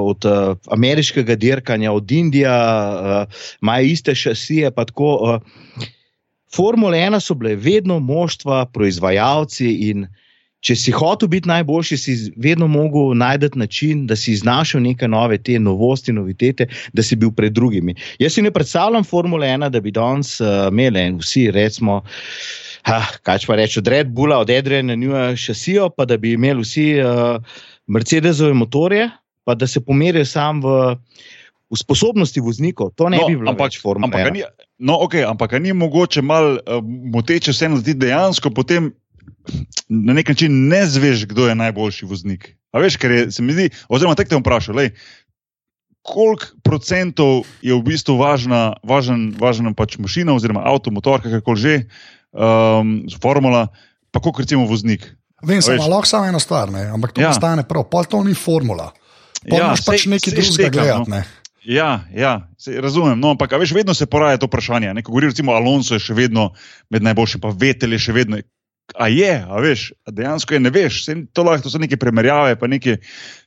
od uh, ameriškega dirkanja, od Indije, uh, imajo iste šasije. Tako, uh, Formula 1 so bile vedno moštva, proizvajalci in če si hotel biti najboljši, si vedno mogel najti način, da si znašel neke nove te novosti, novitete, da si bil pred drugimi. Jaz si ne predstavljam Formule 1, da bi danes uh, imeli vsi recimo. Ha, kaj pa reči, od Red Bulla, od Edrena, Njuja, šasijo, pa da bi imeli vsi uh, Mercedesove motorje, pa da se pomerijo sam v, v sposobnosti voznikov. To ne No, bi bilo ampak- več Formule Ampak, a 1. ni, no, okay, ampak ni mogoče malo uh, moteče vseeno zdi dejansko potem na nek način ne zveš, kdo je najboljši voznik. A veš, ker je, se mi zdi, oziroma te bom vprašal, lej, koliko procentov je v bistvu važna, važen, važna pač mašina oziroma avto, motor, kakorkoli že, um, formula, pa koliko recimo voznik. Vem, samo lahko samo ena stvar, ne? ampak to Ja. ja. stane prav, pol to ni formula. Pa ja, moraš pač nekaj drugega štekam, gledati. no. Ne? Ja, ja sej, razumem. No, ampak a veš, vedno se poraja to vprašanje. Ne? Ko govori, recimo, Alonso je še vedno med najboljšimi, pa Vetel je še vedno. A je, a veš, a dejansko je ne veš. Sej, to, lahko, to so neke primerjave, pa neke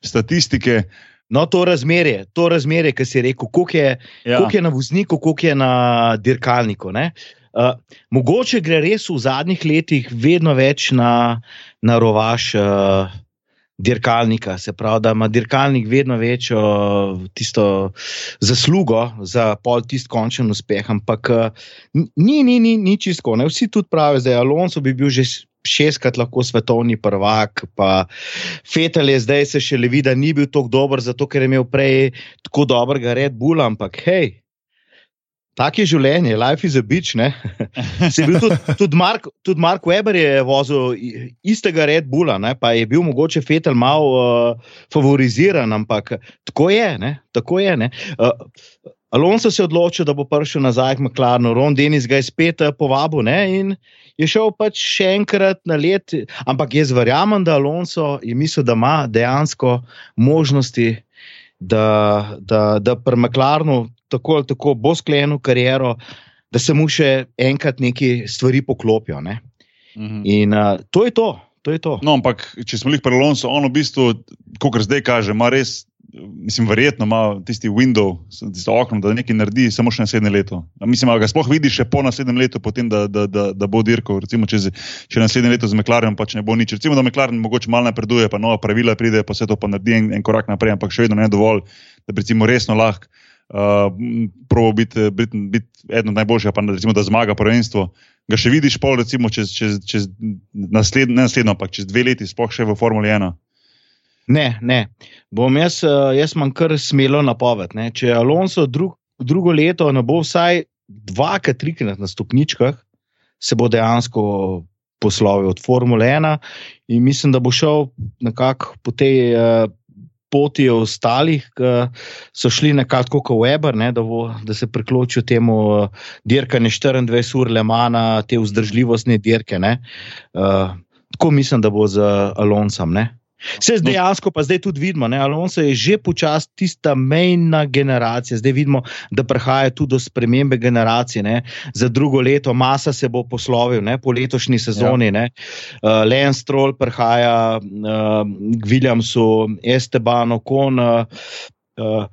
statistike. No, to razmerje, to razmerje, ki si rekel, koliko je, Ja. koliko je na vozniku, koliko je na dirkalniku. ne. Uh, mogoče gre res v zadnjih letih vedno več na, na rovaš uh, dirkalnika, se pravi, da ima dirkalnik vedno večjo tisto zaslugo za pol tisti končen uspeh. Ampak uh, ni, ni, ni, ni čisto. Ne. Vsi tudi pravijo, da je Alonso bi bil že šestkrat lahko svetovni prvak, pa Fetel je zdaj se še le vidi, da ni bil tako dober, zato ker je imel prej tako dobrega Red Bulla, ampak hej. Tak je življenje, life is a bitch. Tudi, tudi, Mark, tudi Mark Weber je vozil istega Red Bulla, ne, pa je bil mogoče Fetel malo uh, favoriziran, ampak tako je. Ne, tako je ne. uh, Alonso se je odločil, da bo prišel nazaj k McLarenu, Ron Denis ga je spet uh, povabil ne, in je šel pač še enkrat na let. Ampak jaz verjamem, da Alonso je mislil, da ima dejansko možnosti, da, da, da pri McLarenu tako ali tako bo sklenil kariero, da se mu še enkrat neki stvari poklopijo. Ne? Mhm. In uh, to je to. To je to. No, ampak če smo jih pri Alonso, on v bistvu, kot zdaj kaže, ima res, mislim, verjetno ima tisti window, tisto okno, da nekaj naredi samo še naslednje leto. Mislim, da ga sploh vidi še po naslednjem letu, potem, da, da, da, da bo dirkal. Recimo, če, če naslednje leto z McLarenom pač ne bo nič. Recimo, da McLaren mogoče malo napreduje, pa nova pravila pride, pa vse to pa naredi en, en korak naprej, ampak še vedno ne dovolj, da bi recimo resno lahko. Uh, Probo biti, biti, biti eden od najboljših, pa recimo, da zmaga prvenstvo. Ga še vidiš, pol, recimo, čez, čez, čez naslednjo, ne naslednjo, ampak čez dve leti, sploh še v Formuli 1. Ne, ne. Bom jaz, eh, jaz imam kar smelo napoved. Ne. Če Alonso drug, drugo leto ne bo vsaj dvakrat, trikrat na stopničkah, se bo dejansko poslovil od Formule 1 in mislim, da bo šel nekako po tej uh, poti ostalih, ki so šli nekako kot Weber, ne, da, bo, da se priključijo temu uh, dirkanju 24 ur Lemana, te vzdržljivostne dirke. Uh, tako mislim, da bo z Alonsom. Ne. Vse dejansko pa zdaj tudi vidimo, da Alonso je že počasi tista mejna generacija. Zdaj vidimo, da prihaja tudi do spremembe generacije. Ne. Za drugo leto Masa se bo poslovil, ne, po letošnji sezoni. Ja. Uh, Lance Stroll prihaja uh, k Williamsu, Esteban, Okon. Uh, uh,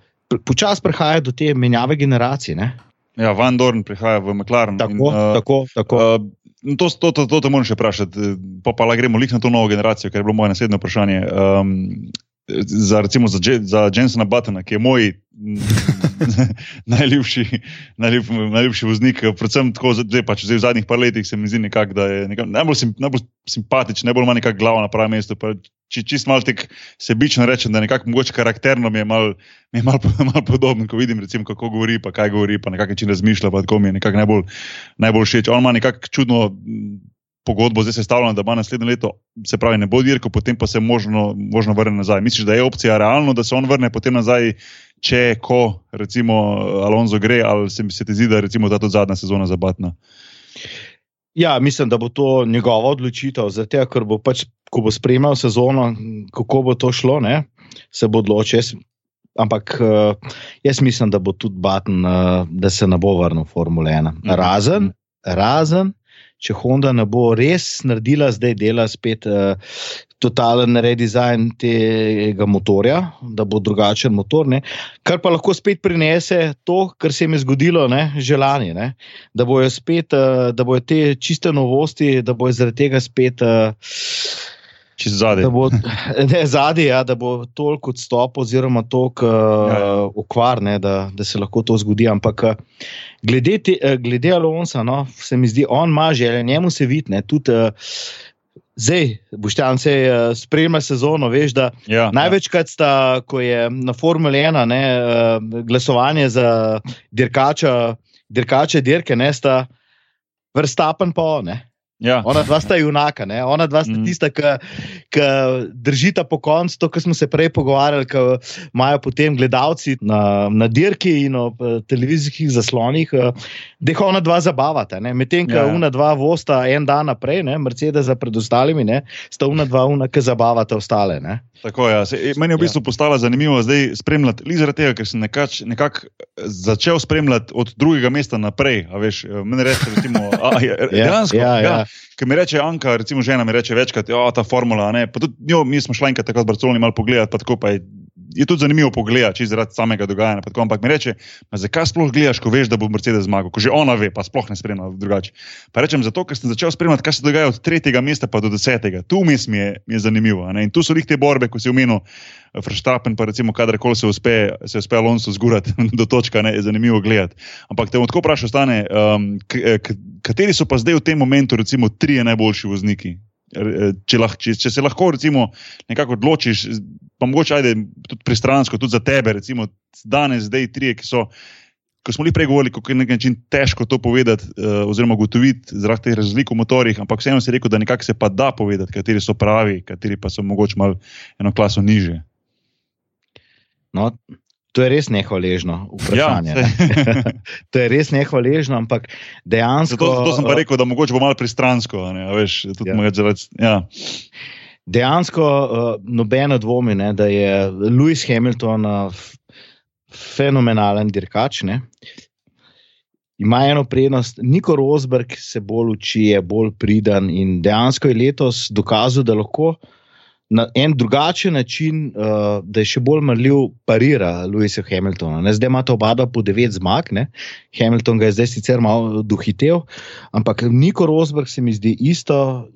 Počasi prihaja do te menjave generacije. Ne. Ja, Van Dorn prihaja v McLaren. Tako, in, uh, tako, tako. Uh, no, to, to, to, to te moram še vprašati, pa pa la gremo lih na to novo generacijo, ker je bilo moje naslednje vprašanje. Um, za, recimo za, Je- za Jensena Buttona, ki je moj najljubši, najljub, najljubši voznik, predvsem tako zdaj, pač zdaj v zadnjih par letih se mi zdi nekako, da je nekak, najbolj, sim, najbolj simpatičen, najbolj ima nekako glavo na pravem mestu. Pa, če čist malo tek sebično rečem, da nekako mogoče karakterno mi je malo mal, mal podoben, ko vidim, recimo, kako govori, pa kaj govori, pa na kak način razmišlja, pa tako mi je nekako najbolj, najbolj všeč. On ima nekako čudno pogodbo, zdaj se stavlja, da bo naslednje leto, se pravi, ne bo dirkal, potem pa se možno, možno vrne nazaj. Misliš, da je opcija realno, da se on vrne potem nazaj, če ko recimo Alonso gre, ali se, se ti zdi, da je ta tudi zadnja sezona za Batna? Ja, mislim, da bo to njegova odločitev, zato ker bo pač, ko bo spremljal sezono, kako bo to šlo, ne, se bo odločil. Jaz, ampak uh, jaz mislim, da bo tudi Baten, uh, da se ne bo vrnil v Formule 1. Mhm. Razen, razen, če Honda ne bo res naredila, zdaj dela spet uh, totalen redesign tega motorja, da bo drugačen motor. Ne? Kar pa lahko spet prinese to, kar se jim je zgodilo ne? že lani. Ne? Da bojo spet, uh, da bojo te čiste novosti, da bojo zaradi tega spet. Uh, Čez zadnji. Ne, zadnji, ja, da bo toliko odstop, oziroma toliko uh, ja, ja. okvar, ne, da, da se lahko to zgodi. Ampak glede, te, glede Alonso, no, se mi zdi, on ima želje, njemu se vidi. Zdaj, boš tam se uh, spremljal sezono, veš, ja, ja. največkrat sta, ko je na Formule 1 ne, uh, glasovanje za dirkača, dirkače dirke, ne sta vrstapen pa on. Ja. Ona dva sta junaka, ne? ona dva sta mm. tista, ki držita po koncu to, kar smo se prej pogovarjali, ki imajo potem gledalci na, na dirki in na eh, televizijskih zaslonih, eh, da jih ona dva zabavata. Medtem, ko ja, ja. una dva vosta en dan naprej, ne? Mercedes za predostalimi, ne? sta una dva una, ki zabavata ostale. Ne? Tako, ja. Se, meni je v bistvu ja. postala zanimivo zdaj spremljati, ali zaradi tega, ker sem nekako nekak začel spremljati od drugega mesta naprej. Veš, meni reče, recimo, a, ja, dejansko. Ja, ja. Ja. Ker mi reče Anka, recimo žena mi reče večkrat, da ja, je ta formula. Tudi, jo, mi smo šli enkrat tako z Barceloni malo pogledati, pa tako pa je je tudi zanimivo pogledati, če zaradi samega dogajanja. Tako, ampak mi reče, zakaj sploh gledaš, ko veš, da bo Mercedes zmagal, ko že ona ve, pa sploh ne spremlja drugače. Pa rečem, zato ker sem začel spremljati, kaj se dogaja od tretjega mesta pa do desetega. Tu mi je, mi je zanimivo. Ne? In tu so jih te borbe, ko si omenil. Frštapen, pa recimo, kadarkoli se uspe, se uspe Alonso zgurati do točke, ne, je zanimivo gledati. Ampak te bom tako vprašal, stane, um, kateri so pa zdaj v tem momentu, recimo, tri najboljši vozniki, če, lah, če, če se lahko recimo, nekako odločiš, pa mogoče ajde tudi pristransko, tudi za tebe, recimo danes, zdaj tri, ki so. Ko smo bili prej govorili, kako je na nek način težko to povedati, uh, oziroma ugotoviti zaradi teh razlik v motorjih, ampak vseeno si rekel, da nekako se pa da povedati, kateri so pravi, kateri pa so mogoče malo eno klaso niže. No, To je res nehvaležno vprašanje. Ja, ne? to je res nehvaležno, ampak dejansko. Zato, zato sem pa rekel, da mogoče bo malo pristransko. Veš, ja. Zaradi, ja. Dejansko uh, nobeno dvomi, ne, da je Lewis Hamilton uh, fenomenalen dirkač. Ne. Ima eno prednost, Niko Rosberg se bolj uči, je bolj pridan in dejansko je letos dokazal, da lahko na en drugačen način, uh, da je še bolj mrljiv, parira Louisa Hamiltona. Ne? Zdaj ima ta oba po devet zmag, ne? Hamilton ga je zdaj sicer malo dohitev, ampak Niko Rosberg se mi zdi isto.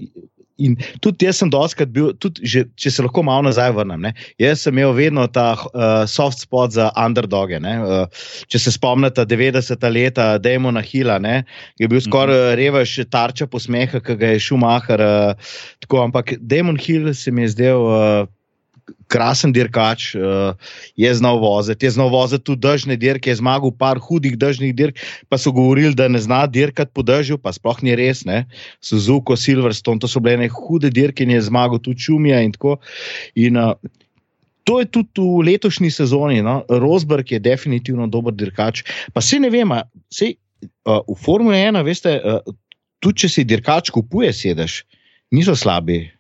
In tudi jaz sem doskrat bil, tudi že, če se lahko malo nazaj vrnem. Ne? Jaz sem imel vedno ta uh, soft spot za underdoge. Uh, če se spomnite 90-ta leta, Dejmona Hila, ne? je bil skoraj mm -hmm. revež tarča posmeha, ki ga je Schumacher. Uh, ampak Dejmon Hill se mi je zdel. Uh, krasen dirkač, uh, je znal voziti, je znal voziti tudi držne dirke, je zmagal par hudih držnih dirk, pa so govorili, da ne zna dirkati po držju, pa sploh ni res. Ne? Suzuko, Silverstone, to so bile neke hude dirke in je zmagal tudi Čumija in tako. In, uh, To je tudi v letošnji sezoni. No? Rosberg je definitivno dober dirkač. Pa se ne vem, sej, uh, v Formuli 1, veste, uh, tudi če si dirkač kupuje sedež, niso slabi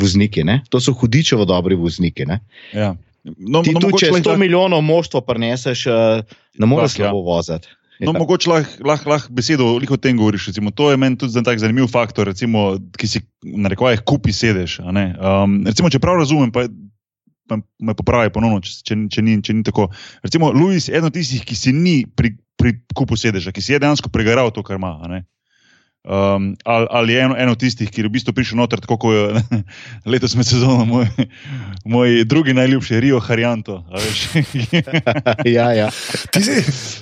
vozniki, ne? to so hudičevo dobri vozniki. Ja. No, Ti no, tu, če 100 milijonov moštva preneseš, eh, ne moreš ja. slabo ja. voziti. No, ja. Mogoče lahko lah, lah besedo o tem govoriš. Recimo, to je meni tudi tak zanimiv faktor, recimo, ki si na rekovajih kupi sedež. Um, recimo, če prav razumem, pa, pa me popravi ponovno, če, če, če, ni, če ni tako. Recimo, Louis je eden od tistih, ki si ni pri, pri kupu sedeža, ki si je dejansko pregaral to, kar ima. Um, ali, ali je eno, eno tistih, ki je v bistvu prišel noter, tako kot je letos med sezono, moj, moj drugi najljubši, Rio Harijanto. ja, ja. Ti,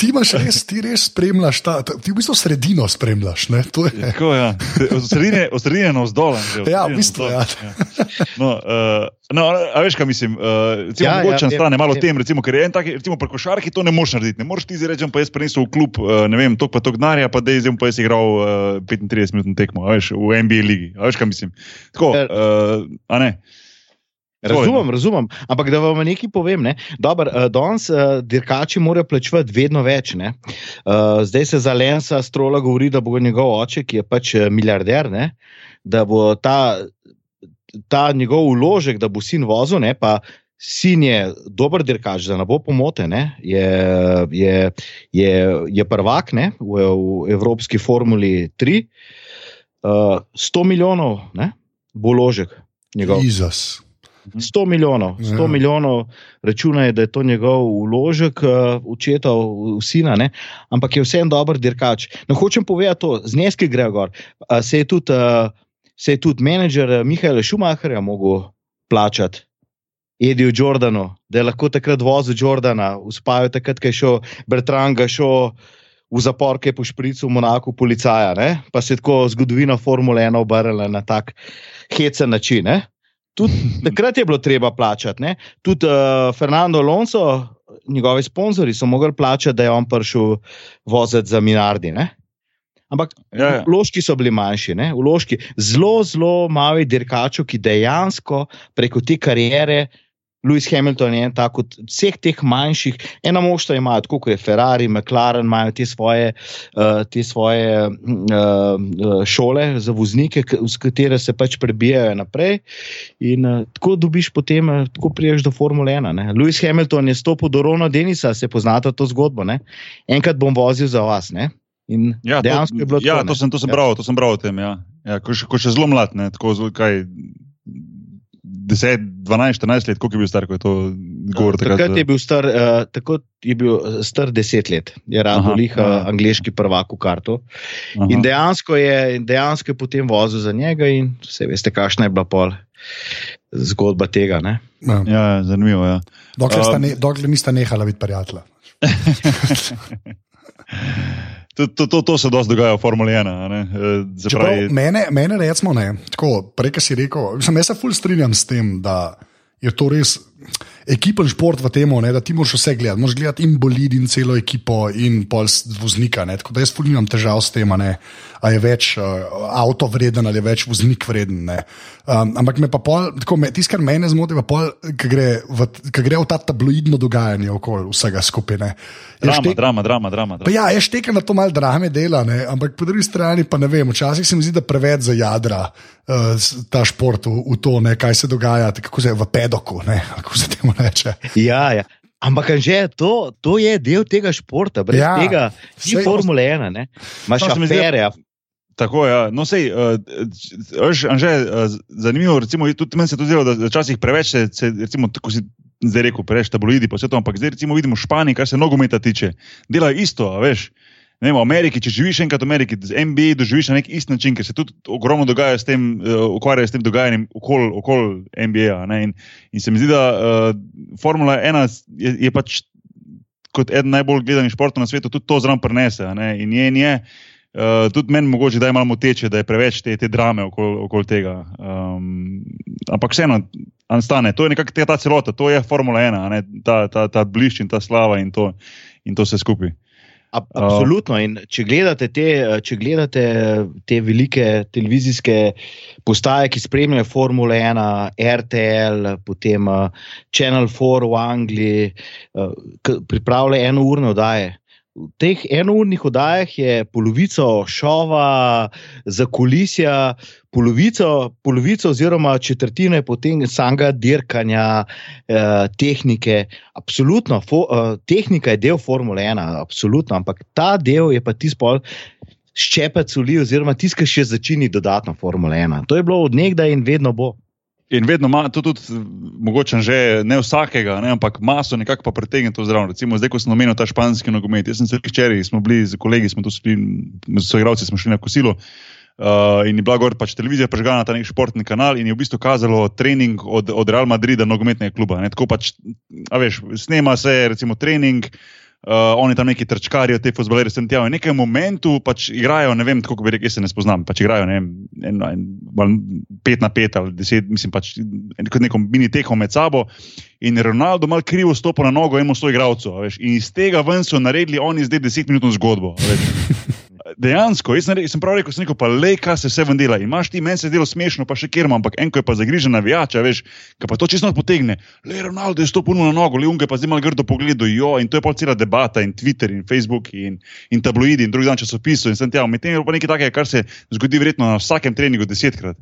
ti imaš res, ti res spremljaš, ta, ti v bistvu sredino spremljaš. Tako, ja. Od sredine na vzdolj. Ja, v bistvu. Ja. Ja. No, uh, No, a veš, kaj mislim? Uh, ja, mogoče ja, stane ja, malo ja. tem, recimo, ker je en tak, recimo, pri košarki to ne moreš narediti. Ne moreš ti reči, pa jaz prenesel v klub, uh, ne vem, tok pa tok denarja, pa da je zdaj pa jaz igral uh, 35 minut tekmo, veš, v NBA ligi. Veš, kaj mislim? Tako, uh, a ne. Razumem, no. razumem. Ampak da vam nekaj povem, ne? Dobar, uh, danes uh, dirkači morajo plačevati vedno več. Uh, zdaj se za Lensa strola govori, da bo njegov oče, ki je pač milijarder, ne? da bo ta ta njegov uložek, da bo sin vozil, ne, pa sin je dober dirkač, da ne bo pomote, ne, je, je, je, je prvak ne, v, v Evropski formuli 3. Uh, 100 milijonov ne, bo uložek njegov. Jezus. 100 milijonov, 100 ja. milijonov, računaj, da je to njegov uložek, očeta, uh, sina, ne? ampak je vseeno dober dirkač. Ne hočem povedati to, zneski grejo gor. Uh, se je tudi uh, se je tudi menedžer eh, Mihajla Šumacherja mogel plačati. Edijo Jordano, da je lahko takrat vozil Jordana, uspajo takrat, ko je šel Bertrand, šel v zapor, ki je po špricu v Monaku, policaja, ne? pa se je tako zgodovina Formule 1 obrnila na tak hecen način. Ne? Tudi takrat je bilo treba plačati. Ne? Tudi uh, Fernando Alonso, njegovi sponzorji, so mogli plačati, da je on prišel voziti za Minardi. Ne? Ampak ja, ja. vložki so bili manjši, vložki, zelo, zelo mali dirkači, ki dejansko preko te karijere Lewis Hamilton je en tak od vseh teh manjših, ena moštva imajo, tako kot je Ferrari, McLaren, imajo te svoje, uh, te svoje uh, šole za voznike, z katere se pač prebijajo naprej. In uh, tako dobiš potem, uh, tako priješ do Formule 1. Ne? Lewis Hamilton je stopil do Rona Denisa, se poznate to zgodbo. Ne? Enkrat bom vozil za vas. Ne? In ja, dejansko to, je bilo ja, tako. Ja, to sem, to sem ja. bral, to sem bral o tem. Ja. Ja, ko, še, ko še zelo mlad, ne, tako zelo kaj. 10, 12, 14 let, koliko je bil star, ko je to govoril? Takrat, takrat je bil star, uh, tako je bil eh, star 10 let, je rado liha angliški prvak v kartu. Aha. In dejansko je, dejansko je potem vozil za njega, in vse veste, kakšna je bila pol zgodba tega. Ja. ja, zanimivo. Ja. Dokler, um, ne, dokler nista nehala biti prijatelja. To, to, to, to se dosti dogaja v Formuli 1. Eh, pravi... Mene, mene recimo, ne, tako, prej, ki si rekel, sem, jaz se fulj strinjam s tem, da je to res ekipen šport v tem, da ti moraš vse gledati. Moraš gledati in bolid, in celo ekipo, in pol voznika. Ne. Tako da jaz nimam težav s tem, ali je več uh, avto vreden ali je več voznik vreden. Um, ampak me pa pol, tako me, tisto, kar mene zmoti, je pa, ki gre, gre v ta tabloidno dogajanje okoli vsega skupine. Drama, štek, drama, drama, drama. drama. Ja, jaz štekam na to malo drame dela, ne. ampak po drugi strani pa ne vem, včasih se mi zdi, da preveč za jadra uh, ta šport v, v to, ne, kaj se dogaja, kako se je v pedoku, ne, kako se temu reče. Ja, ja. Ampak, že to, to je del tega športa, brez ja, tega ni Formule 1, imaš še afere. Tako je. Ja. No, sej, uh, že, uh, zanimivo recimo, tudi meni se to zdelo, da včasih preveč se, se recimo, tako si zdaj rekel, preveč tabloidi, pa vse to, ampak zdaj recimo vidimo v Španiji, kar se nogometa tiče, delajo isto, veš. Ne, v Ameriki, če živiš enkrat v Ameriki, z NBA doživiš na nek isti način, ker se tudi ogromno dogaja s tem, uh, ukvarjajo s tem dogajanjem okoli okol NBA. In, in se mi zdi, da uh, Formula 1 je, je pač kot eden najbolj gledanih športov na svetu, tudi to zraven prenese. In je, in je uh, tudi meni mogoče, da je malo teče, da je preveč te, te drame okoli okol tega. Um, ampak vseeno, Anstane, to je nekako ta celota, to je Formula 1, ta, ta, ta blišč in ta slava in to, in to vse skupaj. Absolutno. In če gledate, te, če gledate te velike televizijske postaje, ki spremljajo Formule 1, RTL, potem Channel 4 v Angliji, pripravljajo eno urno oddaje v teh enournih oddajah je polovico šova, za kulisija, polovico, polovico oziroma četrtine potem samega dirkanja, eh, tehnike. Absolutno, fo, eh, tehnika je del Formule 1, absolutno, ampak ta del je pa ti spol. Ščepec uli, oziroma tiskaj še začini dodatno Formule 1. To je bilo od nekdaj in vedno bo. In vedno ima to tudi, mogoče že ne vsakega, ne, ampak maso nekako pa pretegne to zraven. Recimo, zdaj, ko sem omenil ta španski nogomet, jaz sem se včeraj, smo bili z kolegi, smo tu šli, z soigravci smo šli na kosilo. Uh, in je bila gor pač televizija prežgana na ta nek športni kanal in je v bistvu kazalo trening od, od Real Madrida, nogometnega kluba. Ne, tako pač, a veš, snema se, recimo, trening. Uh, oni tam neki trčkarijo, te fuzbaleri sem tja. V nekem momentu pač igrajo, ne vem, kako bi rekel, jaz se ne spoznam. Pač igrajo ne vem, en, en, en, pet na pet ali deset, mislim, pač kot neko mini teho med sabo. In Ronaldo mal krivo stopi na nogo enemu svojemu igralcu. In iz tega ven so naredili oni zdaj deset minut zgodbo dejansko, jaz sem, sem prav rekel, sem rekel, pa le, kaj se vse ven dela. Imaš ti, meni se delo smešno, pa še kjer ampak enko je pa zagrižen navijač, veš, kaj pa to čisto potegne. Le, Ronaldo je stopil na nogo, le, unge pa zdaj malo grdo pogledo, jo, in to je pa cela debata, in Twitter, in Facebook, in, in tabloidi, in drugi dan časopisov, in sem tja, medtem je pa nekaj takega, kar se zgodi verjetno na vsakem treningu desetkrat.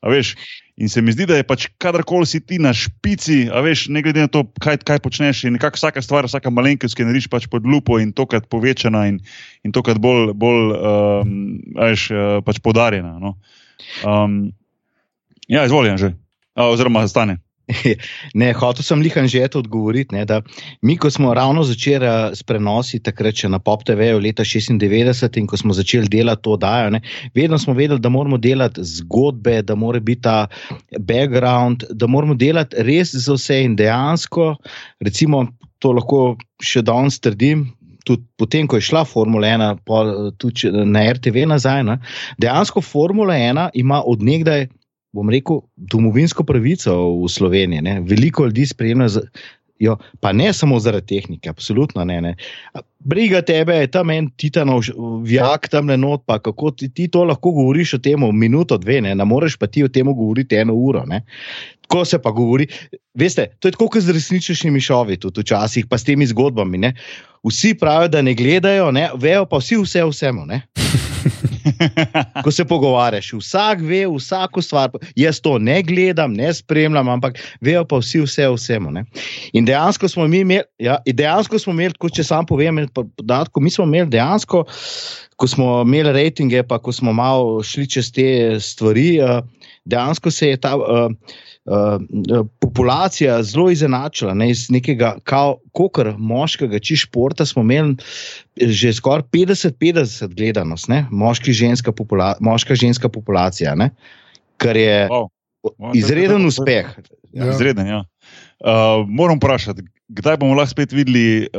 Veš, in se mi zdi, da je pač kadarkoli si ti na špici, veš, ne glede na to, kaj, kaj počneš, in nekako vsaka stvar, vsaka malenkost, ki nariš pač pod lupo in tokrat povečana in, in tokrat bolj, bolj um, veš, uh, pač podarjena. No. Um, ja, izvoljen že, oziroma stane. ne, hotel sem lihan že to odgovoriti. Ne, mi, ko smo ravno začeli eh, s prenosi, takrat še na Pop TV, leta 96, in ko smo začeli delati to oddajo, ne, vedno smo vedeli, da moramo delati zgodbe, da mora biti ta background, da moramo delati res za vse in dejansko, recimo, to lahko še danes trdim. Tudi potem, ko je šla Formula 1, pa tudi na RTV nazaj, ne, dejansko Formula 1 ima odnegdaj bom rekel, domovinsko pravico v Sloveniji. Ne? Veliko ljudi spremlja. Jo, pa ne samo zaradi tehnike, absolutno ne. ne. Briga tebe, je tam en titanov vijak, tam le not, pa kako ti, ti to lahko govoriš o tem, minuto, dve, ne, ne moreš pa ti o tem govoriti eno uro. Ne. Tako se pa govori. Veste, to je tako, kot z resničnimi šovi, tudi včasih, pa s temi zgodbami. Ne. Vsi pravijo, da ne gledajo, ne, vejo pa vsi vse vsemu. Ko se pogovarjaš, vsak ve vsako stvar. Jaz to ne gledam, ne spremljam, ampak vejo pa vsi vse vsemu. Ne? In dejansko smo mi imeli, ja, dejansko smo imeli, ko, če sam povem, podatko, mi smo imeli dejansko, ko smo imeli rejtinge, pa ko smo malo šli čez te stvari, uh, dejansko se je ta. Uh, Uh, populacija zelo izenačila. Ne, iz nekega, kot moškega, či športa, smo imeli že skoraj 50-50 gledanost, ne, moški, ženska, popula, moška ženska populacija, ne, kar je wow. Wow, izreden uspeh. Ja. Izreden, ja. Uh, moram vprašati, kdaj bomo lahko spet videli uh,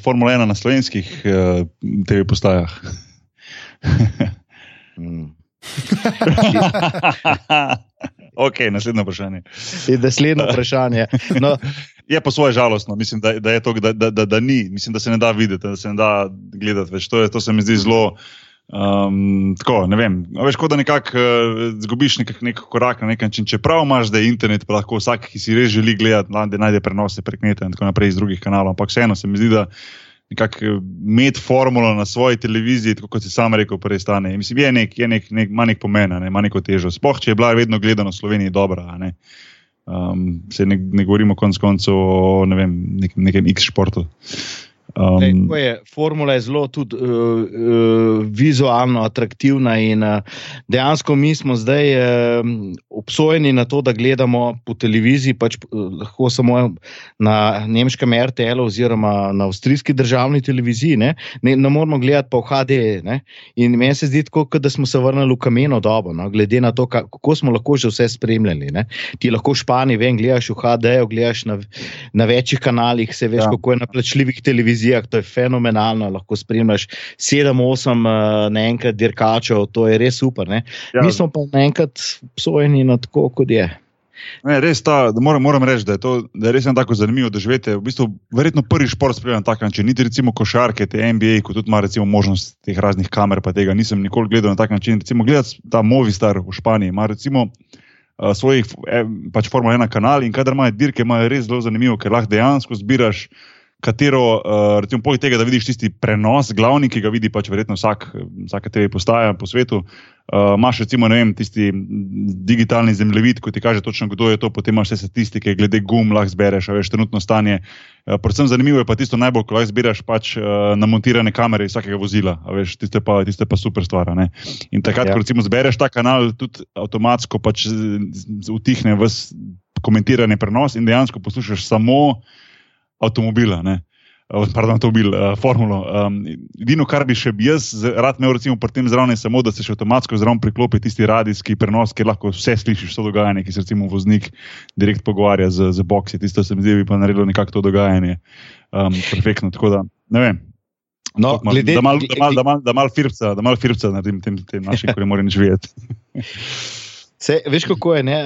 Formula 1 na slovenskih uh, TV postajah? mm. Ok, naslednje vprašanje. Naslednje vprašanje. No. Je pa svoje žalostno, mislim, da, da je to, da, da, da, da ni, mislim, da se ne da videti, da se ne da gledati več. To, je, to se mi zdi zelo. Um, tako, ne vem, veš, kot da nekako uh, zgubiš nek, nek korak na nek način. Čeprav imaš, da je internet, pa lahko vsak, ki si res želi gledati, da najde prenose prek neta in tako naprej iz drugih kanalov. Ampak vseeno se mi zdi, da nekako imeti formulo na svoji televiziji, tako kot si sam rekel, prej stane. Mislim, je nek, je nek, nek, ima nek pomen, ne, ima neko težo. Sploh, če je bila vedno gledana v Sloveniji dobra. Ne. Um, se ne, ne govorimo konec koncev o ne vem, nek, nekem X-športu. Um, Lej, je, formula je zelo tudi uh, uh, vizualno atraktivna, in uh, dejansko mi smo zdaj uh, obsojeni na to, da gledamo po televiziji, pač uh, lahko samo na nemškem RTL oziroma na avstrijski državni televiziji. Ne, ne, ne moramo gledati pa v HD. Ne, in meni se zdi, tako, da smo se vrnili v kameno dobo, no, glede na to, kako smo lahko že vse spremljali. Ne. Ti lahko v Španiji, vem, gledaš v HD, gledaš na, na večjih kanalih, se veš, ja. kako je na plačljivih televizijah televizijah, to je fenomenalno, lahko spremljaš 7-8 uh, naenkrat dirkačev, to je res super. Ja. Mi smo pa naenkrat obsojeni na tako, kot je. Ne, res ta, moram, moram reči, da je to da je res tako zanimivo doživeti. V bistvu, verjetno prvi šport spremljam na tak način. Niti recimo košarke, te NBA, kot tudi ima recimo možnost teh raznih kamer, pa tega nisem nikoli gledal na tak način. Recimo gledati ta Movistar v Španiji, ima recimo uh, svojih eh, pač Formula 1 kanal in kadar imajo dirke, imajo res zelo zanimivo, ker lahko dejansko zbiraš katero, uh, recimo, poleg tega, da vidiš tisti prenos, glavni, ki ga vidi pač verjetno vsak, vsake TV postaja po svetu. Uh, imaš recimo vem, tisti digitalni zemljevid, ki ti kaže točno, kdo je to, potem imaš vse statistike, glede gum, lahko zbereš, veš, trenutno stanje. Uh, predvsem zanimivo je pa tisto najbolj, ko lahko zbiraš pač uh, namontirane kamere iz vsakega vozila, veš, tiste, pa, tiste pa super stvar. In takrat, ja. ko recimo zbereš ta kanal, tudi avtomatsko pač utihne vse komentiranje prenos in dejansko poslušaš samo avtomobila. Ne? Pardon, avtomobil, uh, formulo. Um, edino, kar bi še bi jaz rad imel, recimo, pri tem zraven, je samo, da se še avtomatsko zraven priklopi tisti radijski prenos, ki lahko vse slišiš, vse dogajanje, ki se recimo voznik direkt pogovarja z, z boksi. Tisto se mi zdi, bi pa naredilo nekako to dogajanje. Um, perfektno, tako da ne vem. No, mal, glede, da malo mal, mal, mal firca, da malo firca naredim tem, tem našim, ki ne morejo nič vedeti. Veš, kako je? Ne?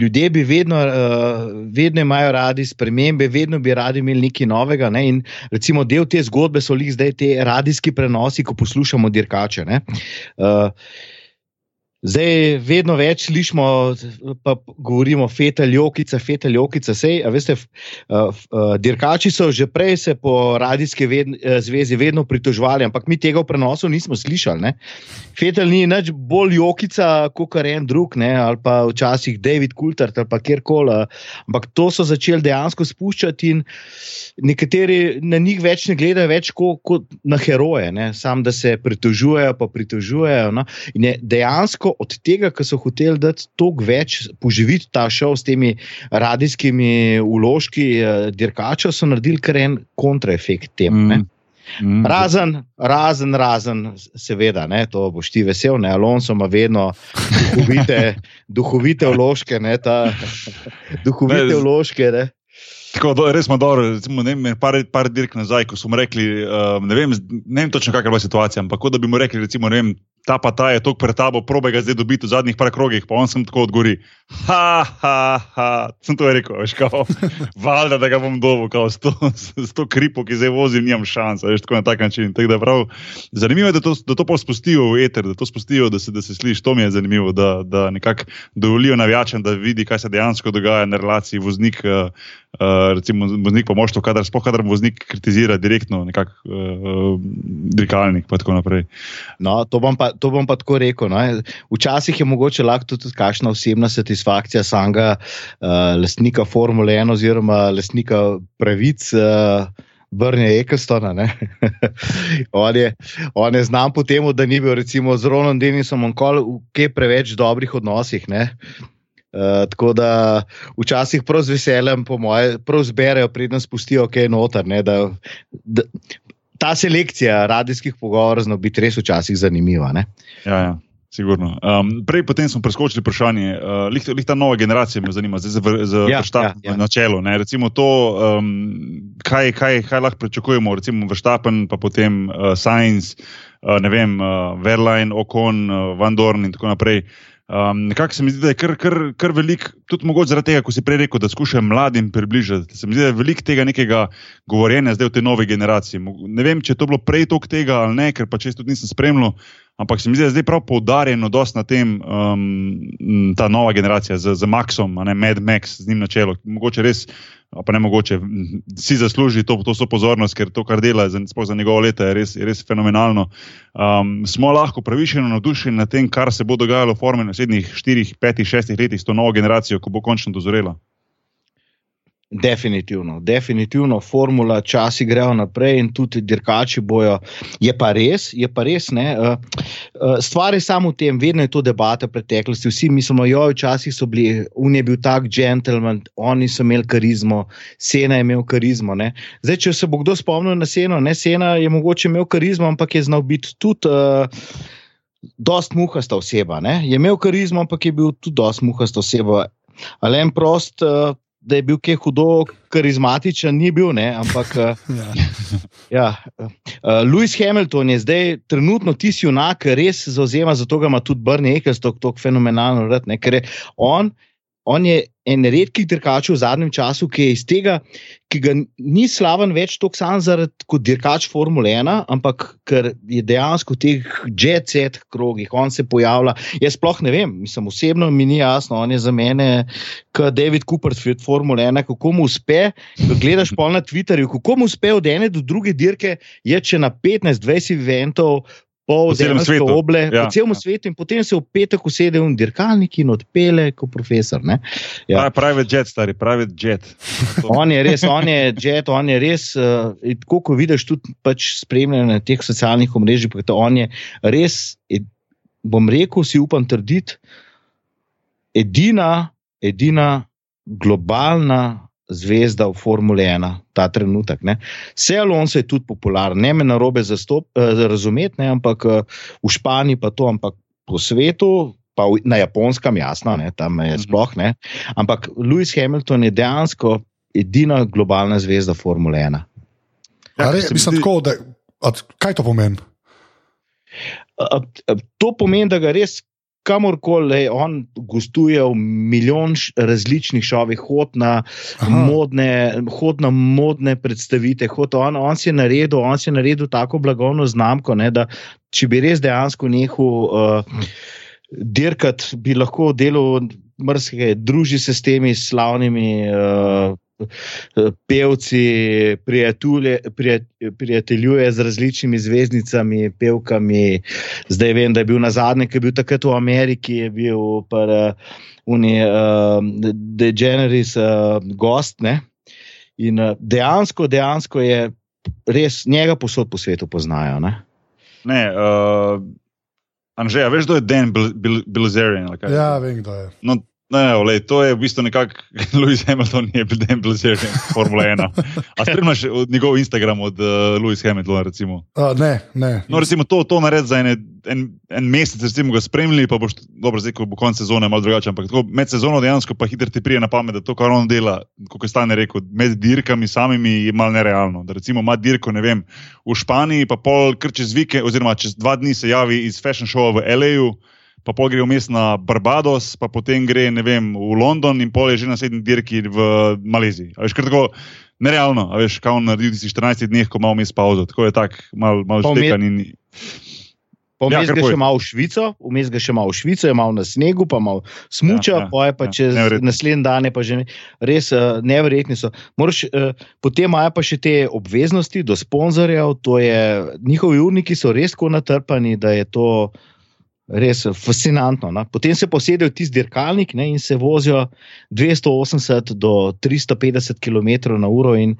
Ljudje bi vedno, uh, vedno imajo radi spremembe, vedno bi radi imeli nekaj novega. Ne? In recimo del te zgodbe so jih zdaj ti radijski prenosi, ko poslušamo dirkače. Uh, Zdaj, vedno več slišimo, pa govorimo, fetaljokica, fetaljokica. Sej, veste, dirkači so že prej se po radijski ved, zvezi vedno pritoževali, ampak mi tega v prenosu nismo slišali. Ne? Fetal ni nič bolj jokica, kot kar en drug, ne? ali pa včasih David Coulter ali pa kjerkoli. Ampak to so začeli dejansko spuščati in nekateri na njih več ne gledajo več kot, kot na heroje, ne? sam da se pritožujejo, pa pritožujejo. No? In je dejansko so od tega, ker so hoteli dati toliko več, poživiti ta šov s temi radijskimi uložki, eh, dirkača, so naredili kar en kontraefekt temu. Mm. Mm. Razen, razen, razen, seveda, ne, to boš ti vesel, ne, Alonso ima vedno duhovite, duhovite vložke, ne, ta duhovite vložke. Ne. Tako da res smo dobro, recimo, ne vem, par, par dirk nazaj, ko smo rekli, um, ne, vem, ne vem točno, kakšna je bila situacija, ampak da bi mu rekli, recimo, ne vem, ta pa ta je tok pred tabo, probe ga zdaj dobiti v zadnjih par krogih, pa on sem tako odgori. Ha, ha, ha, sem to rekel, veš, kao, valjda, da ga bom dobil, kao, s, to, s to kripo, ki zdaj vozim, nimam šansa, veš, tako na tak način. Tak da prav, zanimivo je, da to, da to pa spustijo v eter, da to spustijo, da se, da se sliši, to mi je zanimivo, da, da nekako dovolijo navijačem, da vidi, kaj se dejansko dogaja na relaciji voznik. Uh, Uh, recimo, voznik pa moštvo, kadar, spoh, kadar voznik kritizira direktno, nekako uh, dirkalnik. No, to, bom pa, to bom pa tako rekel. No. Včasih je mogoče lahko tudi kakšna osebna satisfakcija samega uh, lastnika Formule 1 oziroma lastnika pravic. Uh, Brnje Ekelstona. on, je, on je znam po tem, da ni bil recimo, z Ronom Denisom v kaj preveč dobrih odnosih. Uh, tako da včasih prav z veseljem, po mojem, prav zberejo, predtem spustijo kaj noter. Ne, da, da, ta selekcija radijskih pogovorov zna biti res včasih zanimiva. Ja, ja. Sigurno. Um, prej potem smo preskočili vprašanje, uh, lih, lih ta nova generacija me zanima, zdaj za ja, Verstappen ja, ja. na čelu. Recimo to, um, kaj, kaj, kaj lahko pričakujemo, recimo Verstappen, pa potem uh, Science, uh, ne vem, uh, Verline, Ocon, uh, Van Dorn in tako naprej. Uh, Um, nekako se mi zdi, da je kar, kar, kar velik, tudi mogoče zaradi tega, ko si prej rekel, da skušajo mladim približati. Se mi zdi, da je veliko tega nekega govorjenja zdaj v tej novi generaciji. Ne vem, če je to bilo prej tok tega ali ne, ker pa često nisem spremljal, ampak se mi zdi, da je zdaj prav poudarjeno dosti na tem, um, ta nova generacija z, z Maxom, ne Mad Max z njim na čelu. Mogoče res pa ne mogoče, si zasluži to, to so pozornost, ker to, kar dela za, za njegovo leto, je res, je res fenomenalno. Um, smo lahko pravičeno navdušeni nad tem, kar se bo dogajalo v Formuli v naslednjih 4, 5, 6 letih s to novo generacijo, ko bo končno dozorela. Definitivno, definitivno, formula, časi grejo naprej in tudi dirkači bojo. Je pa res, je pa res. Ne, uh, uh, stvar je samo v tem, vedno je to debata preteklosti. Vsi mislimo, da včasih so bili, un je bil tak gentleman, oni so imeli karizmo, Sena je imel karizmo. Ne. Zdaj, če se bo kdo spomnil na Seno, ne Sena je mogoče imel karizmo, ampak je znal biti tudi. Uh, Dost muhasta oseba, ne? je imel karizmo, ampak je bil tudi dost muhasta oseba. Ali en prost, uh, da je bil kaj hudo, karizmatičen, ni bil, ne, ampak. Eh, ja. ja, uh, Lewis Hamilton je zdaj trenutno tisti junak, ki res zauzema za to, da ima tudi Brne Ekels tako fenomenalno rad, ne, ker je on on je en redkih dirkačev v zadnjem času, ki je iz tega, ki ga ni slaven več tako sam zaradi kot dirkač Formule 1, ampak ker je dejansko v teh jet-set krogih, on se pojavlja. Jaz sploh ne vem, mislim, osebno mi ni jasno, on je za mene, kot David Cooper, svet Formule 1, kako mu uspe. Ko gledaš pol na Twitterju, kako mu uspe od ene do druge dirke, je če na 15-20 eventov po celem svetu, oble, ja, po celem ja. svetu, in potem se v petek usede v dirkalnik in odpele kot profesor. Ja. Pravi jet, stari, pravi jet. on je res, on je jet, on je res. Uh, tako kot vidiš, tudi pač spremljanje na teh socialnih omrežjih, on je res, ed, bom rekel, si upam trditi, edina, edina globalna zvezda v Formule 1, ta trenutek. Vse Alonso je tudi popularen, ne me na robe eh, razumeti, ampak eh, v Španiji pa to, ampak po svetu. Pa na japonskem, jasno, ne, tam je mhm. sploh ne. Ampak Lewis Hamilton je dejansko edina globalna zvezda Formule 1. Ja, re, mislim, tako, da, kaj to pomeni? To pomeni, da ga res kamorkoli on gostuje v milijon različnih šovih, hod na modne, hod na modne predstavitve. On, on si je naredil, on si je naredil tako blagovno znamko, ne, da če bi res dejansko nehal uh, dirkati, bi lahko delal mrzke, druži se s temi slavnimi. Uh, pevci, prijatelje, prijateljuje z različnimi zvezdnicami, pevkami. Zdaj vem, da je bil na zadnje, ki je bil takrat v Ameriki, je bil pa Uni, uh, Degeneris uh, gost. Ne? In uh, dejansko, dejansko je res njega posod po svetu poznajo. Ne? Ne, uh, Anže, veš, kdo je Dan Bilzerian? Bil, Bil ja, vem, kdo je. No, Ne, ole, to je v bistvu nekako Louis Hamilton, je bil Dan Blazer, Formula 1. A spremljaš njegov Instagram od uh, Louis Hamiltona? Uh, ne, ne. No, recimo to, to naredi za ene, en, en mesec, recimo ga spremljali, pa boš dobro zdaj, ko bo konec sezone malo drugače. Ampak tako, med sezono dejansko pa hitro ti prije na pamet, da to, kar on dela, kot je stane rekel, med dirkami samimi je malo nerealno. Da recimo ima dirko, ne vem, v Španiji, pa pol kar čez vike, oziroma čez dva dni se javi iz fashion showa v L.A pa pol gre vmes na Barbados, pa potem gre vem, v London in pol je že na sedmi dirki v Maleziji. A veš, kar tako nerealno, a veš, kaj on naredi v 14 dneh, ko ima vmes pauzo. Tako je tak, malo mal štekan in. Vmes ja, ga še malo v Švico, vmes ga še malo v Švico, je malo na snegu, pa malo smuča, ja, ja, pa je pa ja, čez naslednji dan, pa že res uh, neverjetni so. Moraš, uh, potem imajo pa še te obveznosti do sponzorjev, to je, njihovi urniki so res tako natrpani, da je to. Res fascinantno. Ne? Potem se posedejo v tisti dirkalnik ne? in se vozijo 280 do 350 km/h in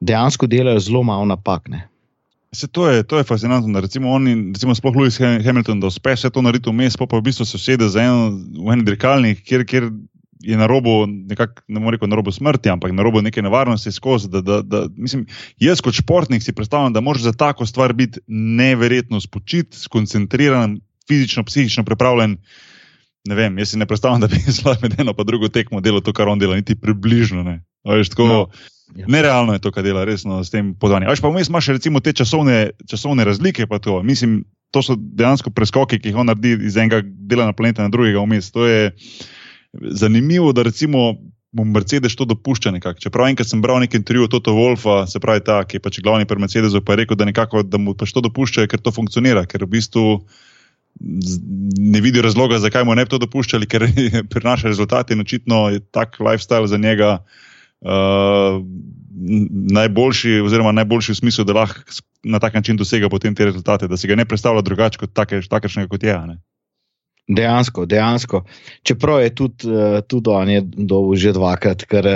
dejansko delajo zelo malo napak. Se, to, je, to je fascinantno. Recimo, oni, recimo sploh Louis Hamilton, da uspe vse to narediti vmes, pa, pa v bistvu se usede za eno, v en dirkalnik, kjer, kjer je na robu, nekak, ne morem reči na robu smrti, ampak na robu neke nevarnosti skozi. Da, da, da, mislim, jaz kot športnik si predstavljam, da moraš za tako stvar biti neverjetno spočit, skoncentriran, fizično, psihično pripravljen. Ne vem, jaz si ne predstavljam, da bi zelo med eno in drugo tekmo delal to, kar on dela, niti približno. Ne. Veš, tako, no. Ja. Nerealno je to, kar dela, resno s tem podvanjem. Veš pa vmes imaš recimo te časovne, časovne razlike. To. Mislim, to so dejansko preskoki, ki jih on naredi iz enega dela na planeta na drugega vmes. To je zanimivo, da recimo. Mu Mercedes to dopušča. Nekak. Čeprav enkrat sem bral nekaj intervjujev Toto Wolfa, se pravi, ta, ki je pač glavni pri Mercedesu, pa je rekel, da, nekako, da mu pač to dopuščajo, ker to funkcionira, ker v bistvu ne vidi razloga, zakaj mu ne bi to dopuščali, ker prinaša rezultate in očitno je tak lifestyle za njega uh, najboljši, oziroma najboljši v smislu, da lahko na tak način dosega potem te rezultate, da si ga ne predstavlja drugače kot takšnega, kot je. Ne? Dejansko, dejansko. Čeprav je tudi, uh, tudi on je dolgo že dvakrat, ker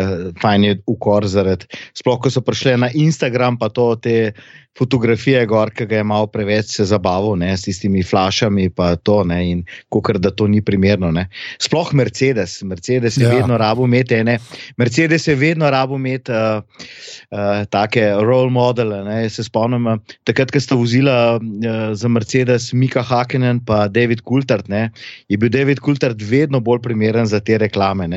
fajn je ukor zaradi. Sploh, ko so prišli na Instagram, pa to te fotografije, gor, ki ga je malo preveč se zabaval ne, s tistimi flašami, pa to ne, in kukar, da to ni primerno. Ne. Sploh Mercedes, Mercedes je ja. vedno rabo imeti, ne. Mercedes je vedno rabo imeti uh, uh, take role modele. Ne. Se spomnim, takrat, ko sta vozila uh, za Mercedes Mika Hakenen in David Coulthard, ne, je bil David Coulthard vedno bolj primeren za te reklame.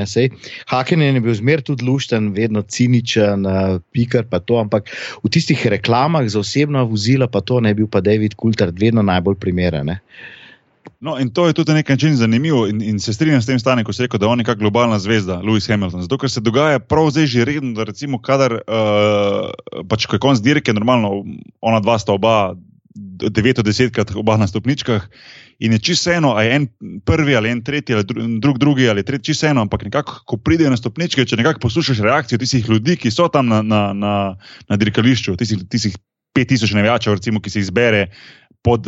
Hakenen je bil zmer tudi lušten, vedno ciničen, uh, pikar pa to, ampak v tistih reklamah za osebna vozila, pa to ne bi bil pa David Coulter, vedno najbolj primeren. No, in to je tudi na nek način zanimivo, in, in se strinjam s tem stanjem, ko se reče, da je on neka globalna zvezda, Lewis Hamilton. Zato, ker se dogaja prav zdaj že redno, da recimo, kadar uh, pač, ko je konc dirke, normalno, ona dva sta oba 9-10 krat oba na stopničkah. In je čisto eno, ali je en prvi, ali en tretji, ali drug drugi, ali tretji, čisto eno, ampak nekako, ko pridejo na stopničke, če nekako poslušaš reakcijo tistih ljudi, ki so tam na, na, na, na dirkališču, tistih, tistih 5000 navijačev, recimo, ki se izbere pod,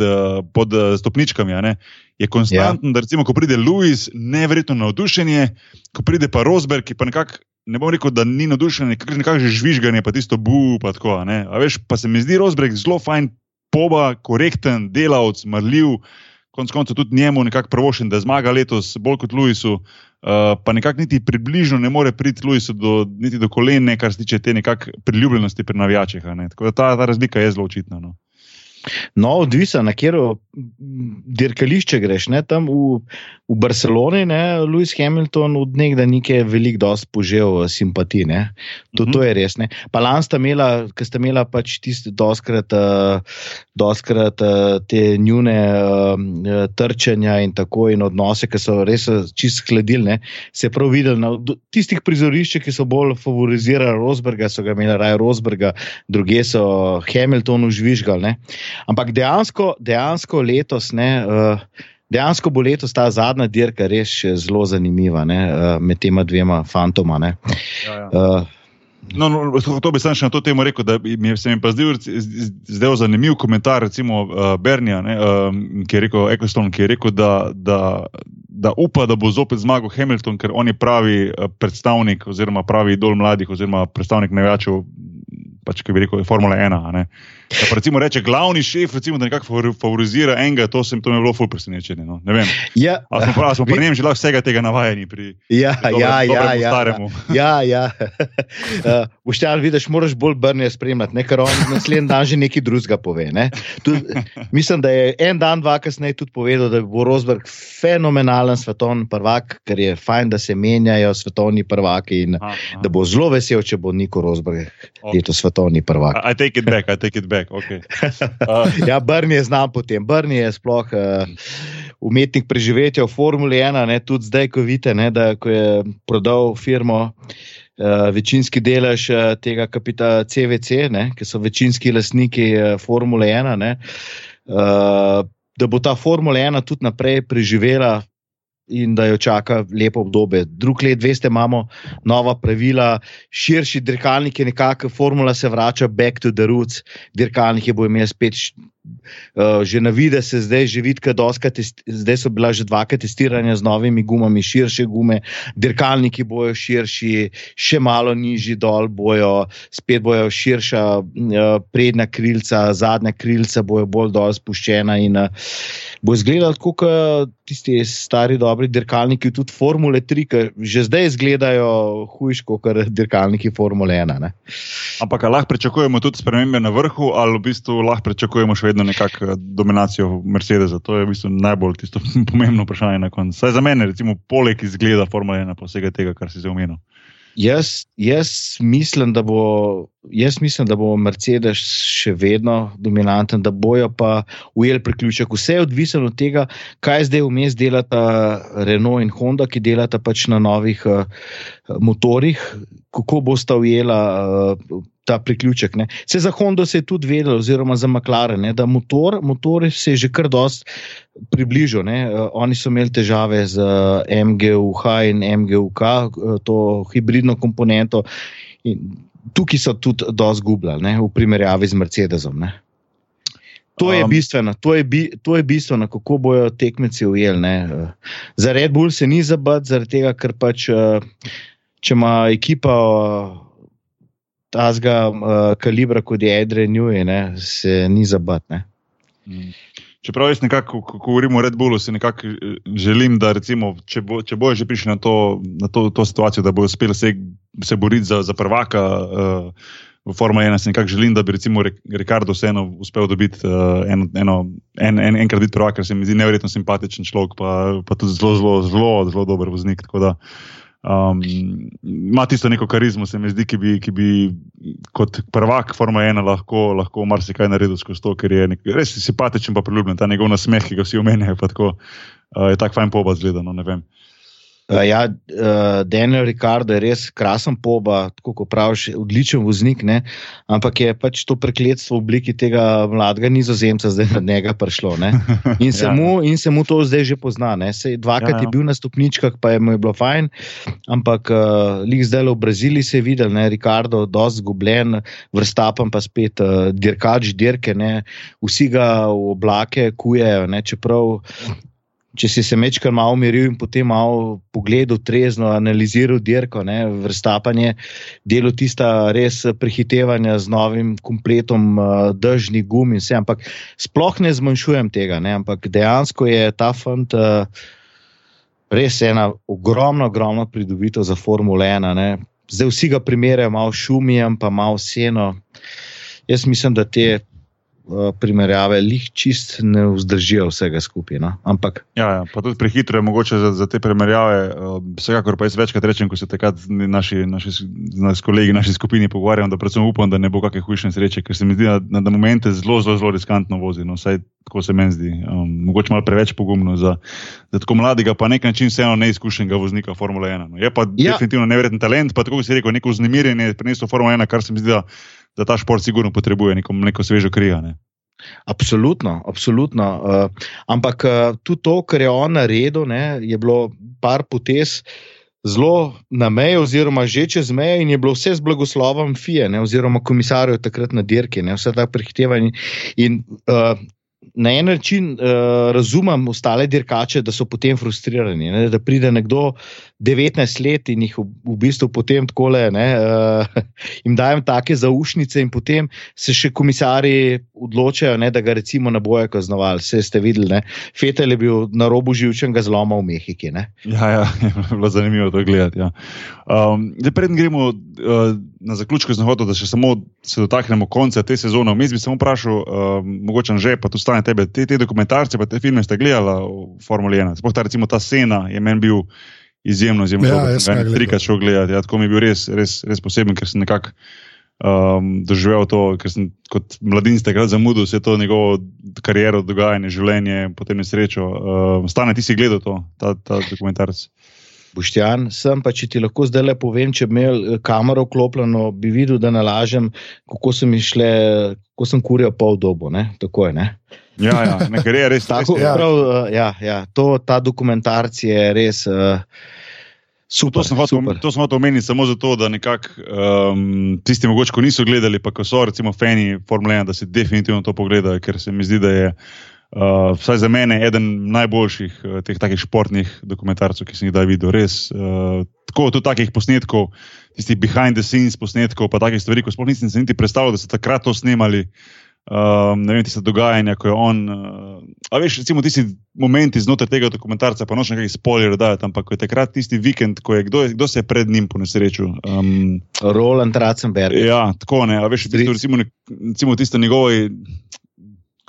pod eh, stopničkami. Je konstantno, ja. da recimo, ko pride Louis, nevrjetno navdušenje, ko pride pa Rosberg, ki pa nekako. Ne bom rekel, da ni navdušen, nekako že žvižganje, pa tisto bu, pa tako. Veš, pa se mi zdi Rosberg zelo fajn, poba, korekten, delavc, marljiv, konec koncev tudi njemu nekako prvošen, da zmaga letos bolj kot Louisu. Uh, pa nekako niti približno ne more priti Louisu do, niti do kolene, kar se tiče te nekakšne priljubljenosti pri navijačih. Tako da ta, ta razlika je zelo očitna. No. No, odvisno, na katero dirkališče greš. Ne? Tam v, v Barceloni, ne, Lewis Hamilton, od nekdaj nekaj velik, dosti požel simpatije. To, to je res. Ne? Pa lan sta imela, ker sta imela pač tiste doskrat, uh, doskrat uh, te njune uh, trčenja in tako in odnose, ki so res čist skladili. Se je prav videl na tistih prizoriščih, ki so bolj favorizirali Rosberga, so ga imeli raje Rosberga, druge so Hamiltonu žvižgali. Ampak dejansko, dejansko letos, ne, uh, dejansko bo letos ta zadnja dirka res zelo zanimiva ne, uh, med tema dvema fantoma. Ja, ja. Uh, No, no, to bi sam še na to temo rekel, da mi se mi pa zdel, zdel zanimiv komentar, recimo uh, Bernija, ne, um, ki je rekel, Eccleston, ki je rekel da, da, da upa, da bo zopet zmagal Hamilton, ker on je pravi predstavnik oziroma pravi idol mladih oziroma predstavnik največjih pač, ki bi rekel, Formula 1. Da pa recimo reče, glavni šef, recimo, da nekako favorizira enega, to se mi je bilo ful presenečenje. No? Ne vem. Ja, Ali smo, prav, smo pri njem že lahko vsega tega navajeni? Pri, ja, pri dobrem, ja, ja, ja, staremu. ja, ja. uh, Boštjan, vidiš, moraš bolj brnje spremljati, ne, ker on naslednji dan že nekaj drugega pove. Ne. Tud, mislim, da je en dan, dva kasneje tudi povedal, da bo Rosberg fenomenalen svetovni prvak, ker je fajn, da se menjajo svetovni prvaki in Aha, aha. da bo zelo vesel, če bo Niko Rosberg Ok. letos svetovni prvak. I take it back, I take it back. Okay. Uh, Ja, Brni je znam potem. Brni je sploh uh, umetnik preživetja v Formuli 1, ne, tudi zdaj, ko vidite, ne, da ko je prodal firmo. Uh, večinski delež uh, tega kapitala CVC, ne, ki so večinski lastniki uh, Formule 1, ne, uh, da bo ta Formula 1 tudi naprej preživela in da jo čaka lepo obdobje. Drug let, veste, imamo nova pravila, širši dirkalniki, nekako formula se vrača back to the roots, dirkalniki bo imel spet. Uh, že na vide se zdaj že vidi, da zdaj so bila že dvakrat testiranja z novimi gumami, širše gume, dirkalniki bojo širši, še malo nižji dol bojo, spet bojo širša uh, prednja krilca, zadnja krilca bojo bolj dol spuščena in uh, bo izgledalo tako, kot tisti stari dobri dirkalniki, tudi Formule 3, ki že zdaj izgledajo hujš kot dirkalniki Formule 1. Ne? ampak lahko pričakujemo tudi spremembe na vrhu, ali v bistvu lahko pričakujemo še vedno nekakšno dominacijo Mercedesa? To je v bistvu najbolj tisto pomembno vprašanje na koncu. Saj za mene, recimo, poleg izgleda Formula 1, pa vsega tega, kar si zdaj omenil. Jaz, jaz, mislim, da bo, jaz mislim, da bo Mercedes še vedno dominanten, da bojo pa ujeli priključek. Vse je odvisno od tega, kaj zdaj vmes delata Renault in Honda, ki delata pač na novih uh, motorjih, kako bosta ujela uh, ta priključek. Ne. Se za Honda se je tudi vedelo, oziroma za McLaren, ne, da motor, motor se je že kar dost približal. Ne. Oni so imeli težave z uh, MGUH in MGUK, to hibridno komponento. In tukaj so tudi dosti zgubljali v primerjavi z Mercedesom. Ne. To je Um, bistveno, to je, bi, to je bistveno, kako bojo tekmeci ujeli. ne. Eh, Za Red Bull se ni zabat, zaradi tega, ker pač, eh, če ima ekipa tazga uh, kalibra, kot je Adrian Newey, ne, se ni zabat. Ne. Mm. Čeprav jaz nekako, ko ko govorim o Red Bullu, si nekako eh, želim, da recimo, če, bo, če bojo že prišli na to, na to, to situacijo, da bodo uspeli se, se boriti za, za prvaka uh, v Formule 1, si nekako želim, da bi recimo Re- Ricardo vseeno uspel dobiti uh, eno, eno, en, en, enkrat biti prvak, ker se mi zdi neverjetno simpatičen človek, pa, pa tudi zelo, zelo, zelo, zelo dober voznik. Tako da, Um, ima tisto neko karizmo, se mi zdi, ki bi, ki bi kot prvak Formule 1 lahko, lahko marsikaj naredil skozi to, ker je nek, res simpatičen, pa priljubljen. Ta njegov nasmeh, ki ga vsi omenjajo, pa tako, uh, je tako fajn poba zgledano. Ne vem. Uh, ja, uh, Daniel Ricardo je res krasen poba, tako kot praviš, odličen voznik, ne? ampak je pač to prekletstvo v obliki tega mladega nizozemca zdaj na njega prišlo. Ne? In, se Ja. mu, in se mu to zdaj že pozna. ne. Sej dvakrat Ja, ja. je bil na stopničkah, pa je mu je bilo fajn, ampak uh, lik zdaj v Braziliji se je videl, da je Ricardo dosti zgubljen, vrstapan pa spet uh, dirkač dirke, ne? vsi ga v oblake kujejo, ne? čeprav. Če si se mečkar malo umiril in potem malo pogledal, trezno analiziral dirko, ne, vrstapanje, delo tista res prehitevanja z novim kompletom uh, držnih gum in vse. Ampak sploh ne zmanjšujem tega, ne, ampak dejansko je ta fant uh, res ena ogromna, ogromna pridobitev za Formule 1. Ne. Zdaj vsi ga primerjajo malo s šumijem, pa malo seno. Jaz mislim, da te primerjave lih čist ne vzdržijo vsega skupaj. No? Ampak Ja, ja, pa tudi prehitro je mogoče za, za te primerjave. Uh, vsekakor pa jaz večkrat rečem, ko se takrat naši, naši, naši kolegi, naši skupini pogovarjamo, da predvsem upam, da ne bo kakšne hujše sreče, ker se mi zdi, da na, na momente zelo, zelo, zelo riskantno vozi. No, vsaj tako se meni zdi. Um, mogoče malo preveč pogumno za, za tako mladega, pa nek način vseeno neizkušenega voznika Formule 1. No. Je pa ja. Definitivno neverjeten talent, pa tako kot si rekel, neko vznemirjenje prinesel Formule 1, kar se mi zdi, da, da ta šport sigurno potrebuje neko, neko svežo krijo. Ne. Absolutno, absolutno. Uh, ampak uh, tudi to, kar je on naredil, ne, je bilo par potez zelo na meji, oziroma že čez mejo, in je bilo vse z blagoslovom FIE, ne, oziroma komisarjev takrat na dirki, ne, vse ta prehitevanje. In uh, na en način uh, razumem ostale dirkače, da so potem frustrirani. Ne? Da pride nekdo 19 let in jih v, v bistvu potem tako le, uh, jim dajem take zaušnice, in potem se še komisari odločajo, ne, da ga recimo ne bojo kaznovali. Vse ste videli, Fetel je bil na robu živčnega zloma v Mehiki. Ne? Ja, ja, je bilo zanimivo to gledati. Ja. Um, Preden gremo. Uh, na zaključku sem hotel, da še samo se dotaknemo konca te sezone. Vmes bi samo vprašal, uh, mogoče že, pa tu stane tebe, te, te dokumentarce, pa te filme ste gledali v Formuli 1. Sploh ta, recimo, ta scena je meni bil izjemno, izjemno ja, dober. Trikrat šel gledati, ja, tako mi je bil res, res, res poseben, ker sem nekako. Um, doživel to, ker sem kot mladinec takrat zamudil vse to njegovo kariero, dogajanje, življenje, potem nesrečo. Uh, Stane, ti si gledal to, ta, ta dokumentarc. Boštjan, sem pa, če ti lahko zdaj le povem, če bi imel eh, kamero vklopljeno, bi videl, da nalažem, kako sem išle, kako sem kuril pol dobo. Ne? Tako je. Ne? Ja, ja, nekaj je res tako. Ja. Prav, uh, ja, ja, to, ta dokumentarc je res. Uh, Super, to sem hotel omeniti samo zato, da nekako um, tisti, mogoče, ko niso gledali, pa ko so recimo fani Formule 1, da si definitivno to pogledajo, ker se mi zdi, da je uh, Uh, vsaj za mene je eden najboljših uh, teh takih športnih dokumentarcev, ki sem jih videl. Res, uh, tako tudi takih posnetkov, tistih behind the scenes posnetkov, pa takih stvari, ko sploh nisem se niti predstavljal, da so takrat to snemali. Um, ne vem, tiste dogajanja, ko je on. Uh, a veš, recimo, tisti momenti znotraj tega dokumentarca, pa nočem nekaj spoilerjev dajati, ampak je takrat tisti vikend, ko je kdo, kdo se je pred njim po nesreču. Um, Roland Ratzenberg. Ja, tako ne. A veš, tisto, recimo, recimo tisto njegovo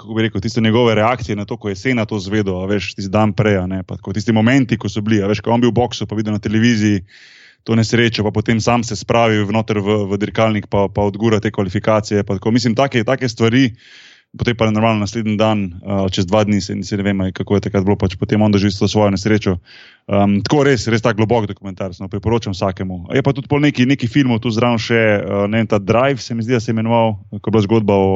kako bi rekel, tiste njegove reakcije na to, ko je Sena to zvedel, veš, tisti dan prej, ne, pa tako, tisti momenti, ko so bili, veš, ko je on bil v boksu, pa videl na televiziji to nesrečo, pa potem sam se spravi v, v, v dirkalnik, pa, pa odgura te kvalifikacije. Mislim, take, take stvari potem pa je normalno naslednji dan, uh, čez dva dni, se, se ne vem, kako je takrat bilo, pač potem on doživi svojo nesrečo. Um, tako res, res tako globok dokumentarc, no, priporočam vsakemu. Je pa tudi neki, neki film, tu zraven še, uh, ne vem, ta Drive, se mi zdi, da se je imenoval, ko je bila zgodba o.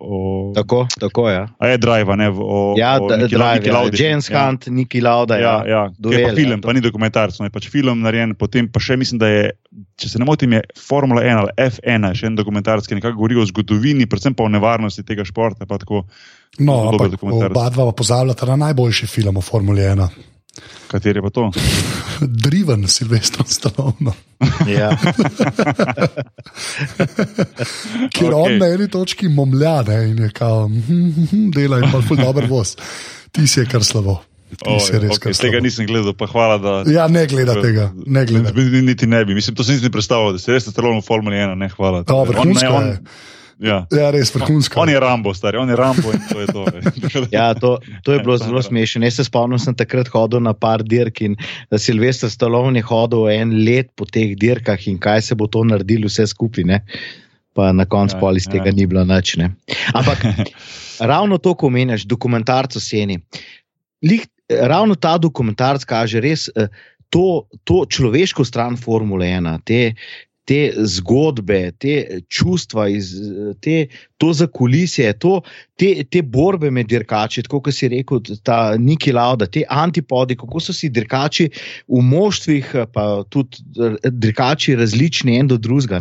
o tako, tako je. Ja. A je Drive, ne? O, ja, o Niki, Drive, Niki ja. Lauda. James ja. Hunt, Niki Lauda. Ja, ja. ja. Duel, je pa film, ja, pa ni dokumentarc, no, je pač film narejen, potem pa še mislim, da je, če se ne motim, je Formula 1 ali F1, še en dokumentarc, ki nekako govori o zgodovini, predvsem pa o nevarnosti tega športa športa. No, ampak oba dva pozabljata na najboljši film o Formuli 1. Kateri pa to? Driven, Silvestro, stanovno. Ja. Ker okay. on na eni točki momlja ne, in je kao, dela in pa ful dober voz. Ti si je kar slabo. Oh, okay, tega nisem gledal, pa hvala. Da, ja, ne gleda tega. Ne gleda. Niti ne bi. Mislim, to si predstavljal, da si res stanovno v Formuli 1. Ne, hvala. Dobro, on, ne, on, Ja. ja, res vrhunsko. On je Rambo, stari, on je Rambo in to je to. ja, to, to je bilo zelo smešno. Jaz se spomnim, sem takrat hodil na par dirk in da Silvestr Stallone je hodil en let po teh dirkah in kaj se bo to naredilo vse skupaj. Pa na koncu ja, pol iz tega ja. ni bilo nič. Ne. Ampak ravno to, ko meniš, dokumentarc o sceni. Lih, ravno ta dokumentarc kaže res uh, to, to človeško stran Formule 1, te, te zgodbe, te čustva, iz, te, to za kulisije, to, te, te borbe med dirkači, kot si rekel, ta Niki Lauda, te antipodi, kako so si dirkači v moštvih, pa tudi dirkači različni en do drugega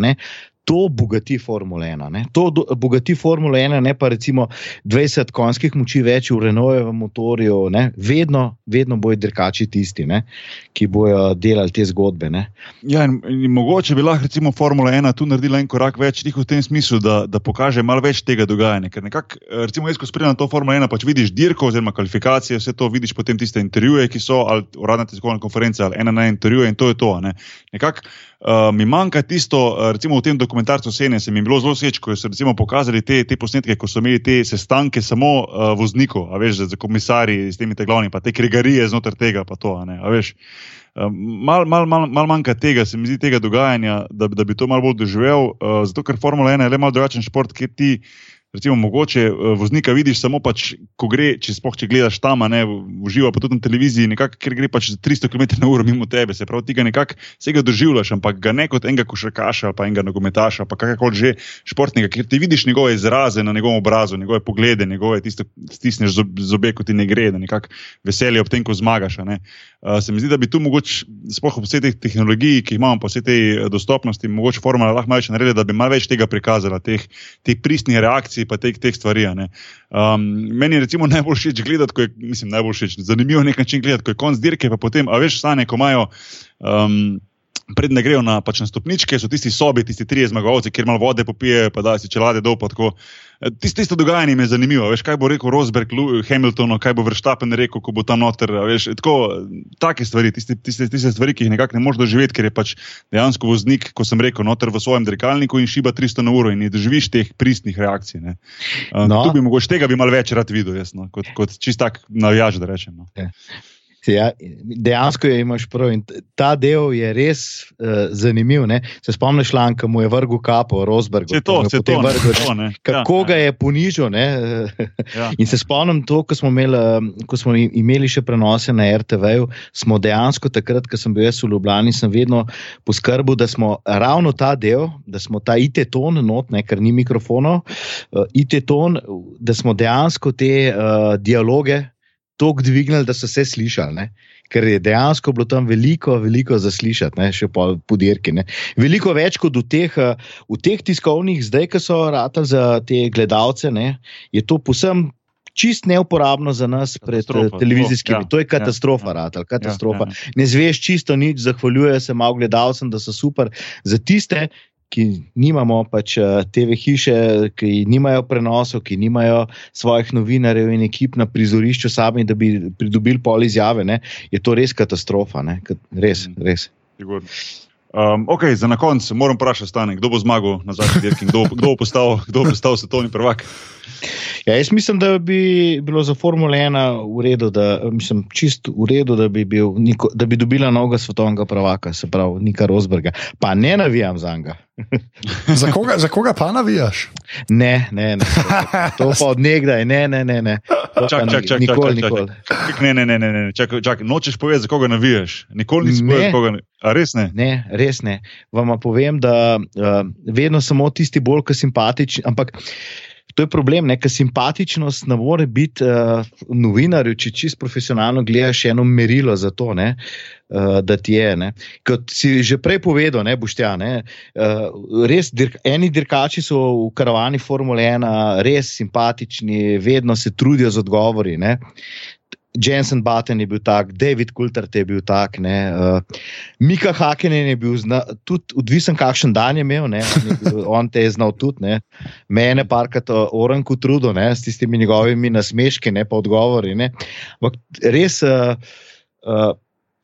to bogati Formula 1. Ne? To do, bogati Formula 1, ne pa recimo 20 konjskih moči več v Renovem motorju, ne? vedno, vedno bojo dirkači tisti, ne? ki bojo delali te zgodbe. Ne? Ja, in, in mogoče bi lahko recimo Formula 1 tu naredila en korak več, v tem smislu, da, da pokaže malo več tega dogajanja. Ker nekako, recimo, jaz, ko spremljam to Formula 1, pač vidiš dirko, oziroma kvalifikacije, vse to vidiš potem tiste intervjuje, ki so ali uradne tiskovne konference ali ena na intervjuje in to je to. Ne? Nekako uh, mi manjka tisto, uh, recimo v tem dokumentarcu Sene, se mi je bilo zelo všeč, ko so recimo pokazali te, te posnetke, ko so imeli te sestanke samo uh, voznikov, a veš, za komisarji s temi teglavami, pa te kregarije znotraj tega, pa to, a, a veš. Mal, mal, mal, mal manjka tega, se mi zdi, tega dogajanja, da, da bi to malo bolj doživel. Uh, zato, ker Formula 1 je le malo drugačen šport, kjer ti uh, recimo, mogoče eh, voznika vidiš samo, pač, ko gre, če, spoh, če gledaš tam, ne uživa pa tudi na televiziji, nekak, ker gre pač 300 km/h mimo tebe, se pravi, ti ga nekako vsega doživljaš, ampak ga ne kot enega košarkaša ali pa enega nogometaša, pa kakorkoli že športnika, ker ti vidiš njegove izraze na njegovem obrazu, njegove poglede, njegove tisto, stisneš zobe, kot ti ne gre, da nekako veselje ob tem, ko zmagaš. Uh, se mi zdi, da bi tu mogoče, spoh vse te tehnologije, ki jih imamo, pa vse te eh, dostopnosti, mogoče formula lahko malo več naredila, da bi malo več tega prikazala, teh, teh pristnih reakcij pa teh, teh stvari. Um, meni je recimo najbolj všeč gledati, ko je, mislim, najbolj všeč, zanimivo je nek način gledati, ko je konc dirke, pa potem, a veš, stane, ko imajo. Um, Predne grejo na, pač na stopničke, so tisti sobi, tisti tri zmagovalci, kjer malo vode popijejo, pa da si čelade dol. E, tisto, tisto dogajanje mi je zanimivo. Veš, kaj bo rekel Rosberg, Hamilton, kaj bo Verstappen rekel, ko bo tam noter. Veš, tako, take stvari, tiste, tiste, tiste stvari, ki jih nekako ne moreš doživeti, ker je pač dejansko voznik, ko sem rekel, noter v svojem dirkalniku in šiba 300 na uro in ne doživiš teh pristnih reakcij. Um, no. Tu bi mogoče tega bi mal več rad videl, jaz, no, kot, kot čist tak navijač, da rečem. No. Ja. Ja, dejansko je imaš prav. In ta del je res uh, zanimiv. Ne? Se spomniš, Lanka mu je vrgel kapo, Rosberg. Se to, se to, vrgu, to ne. Kako ja, ga je ponižal. Ja, in se spomnim to, ko smo, imeli, ko smo imeli še prenose na RTV. Smo dejansko takrat, ko sem bil jaz v Ljubljani, sem vedno poskrbel, da smo ravno ta del, da smo ta IT ton, not, ne, ker ni mikrofonov, uh, IT ton, da smo dejansko te uh, dialoge tako dvignili, da so se slišali. Ne? Ker je dejansko bilo tam veliko, veliko zaslišati, ne? še po podirki. Ne? Veliko več kot v teh, v teh tiskovnih, zdaj, ki so ratali za te gledalce, ne? je to posem. Čist neuporabno za nas pred televizijskimi. Ja, to je katastrofa, ja, ja, katastrofa. Ja, ja. Ne zveš čisto nič, zahvaljuje se malo gledalcem, da so super. Za tiste, ki nimamo pač eh, TV hiše, ki nimajo prenosov, ki nimajo svojih novinarjev in ekip na prizorišču sami, da bi pridobili pol izjave, ne, je to res katastrofa. Ne, res, mhm. res. Um, okay, za na koncu moram vprašati, kdo bo zmagal na zadnji dirki, kdo, kdo bo postal, postal svetovni prvak. Ja, jaz mislim, da bi bilo za Formula 1 v redu, da, mislim, čist v redu, da bi, bil, da bi dobila novega svetovnega prvaka, se pravi, Nika Rosberga. Pa ne navijam za njega. za, koga, za koga pa navijaš? Ne, ne, ne. To pa od nekdaj, ne, ne, ne. ne. Čak, čak, čak, nikoli, čak, čak, nikoli. Čak, ne, ne, ne, ne, ne. Čak, čak. Nočeš povedati, za koga navijaš. Nikoli nisi povedal, koga navijaš. Res ne? Ne, res ne. Vam povem, da uh, vedno samo tisti bolj, ki simpatični. Ampak To je problem, ker simpatičnost ne more biti uh, novinarju, če čisto profesionalno gledaš eno merilo za to, ne, uh, da ti je. Ne. Kot si že prej povedal, ne boš tja. Ne, uh, res, dirk, eni dirkači so v karavani Formule 1 res simpatični, vedno se trudijo z odgovori. Ne. Jensen Batten je bil tak, David Coulter je bil tak, ne, uh, Mika Hakenen je bil zna, tudi odvisen, kakšen dan je imel, ne, on, je bil, on te je znal tudi, ne, mene parkrat oranku trudo, ne, s tistimi njegovimi nasmeški, ne pa odgovori. Ne. Res, uh, uh,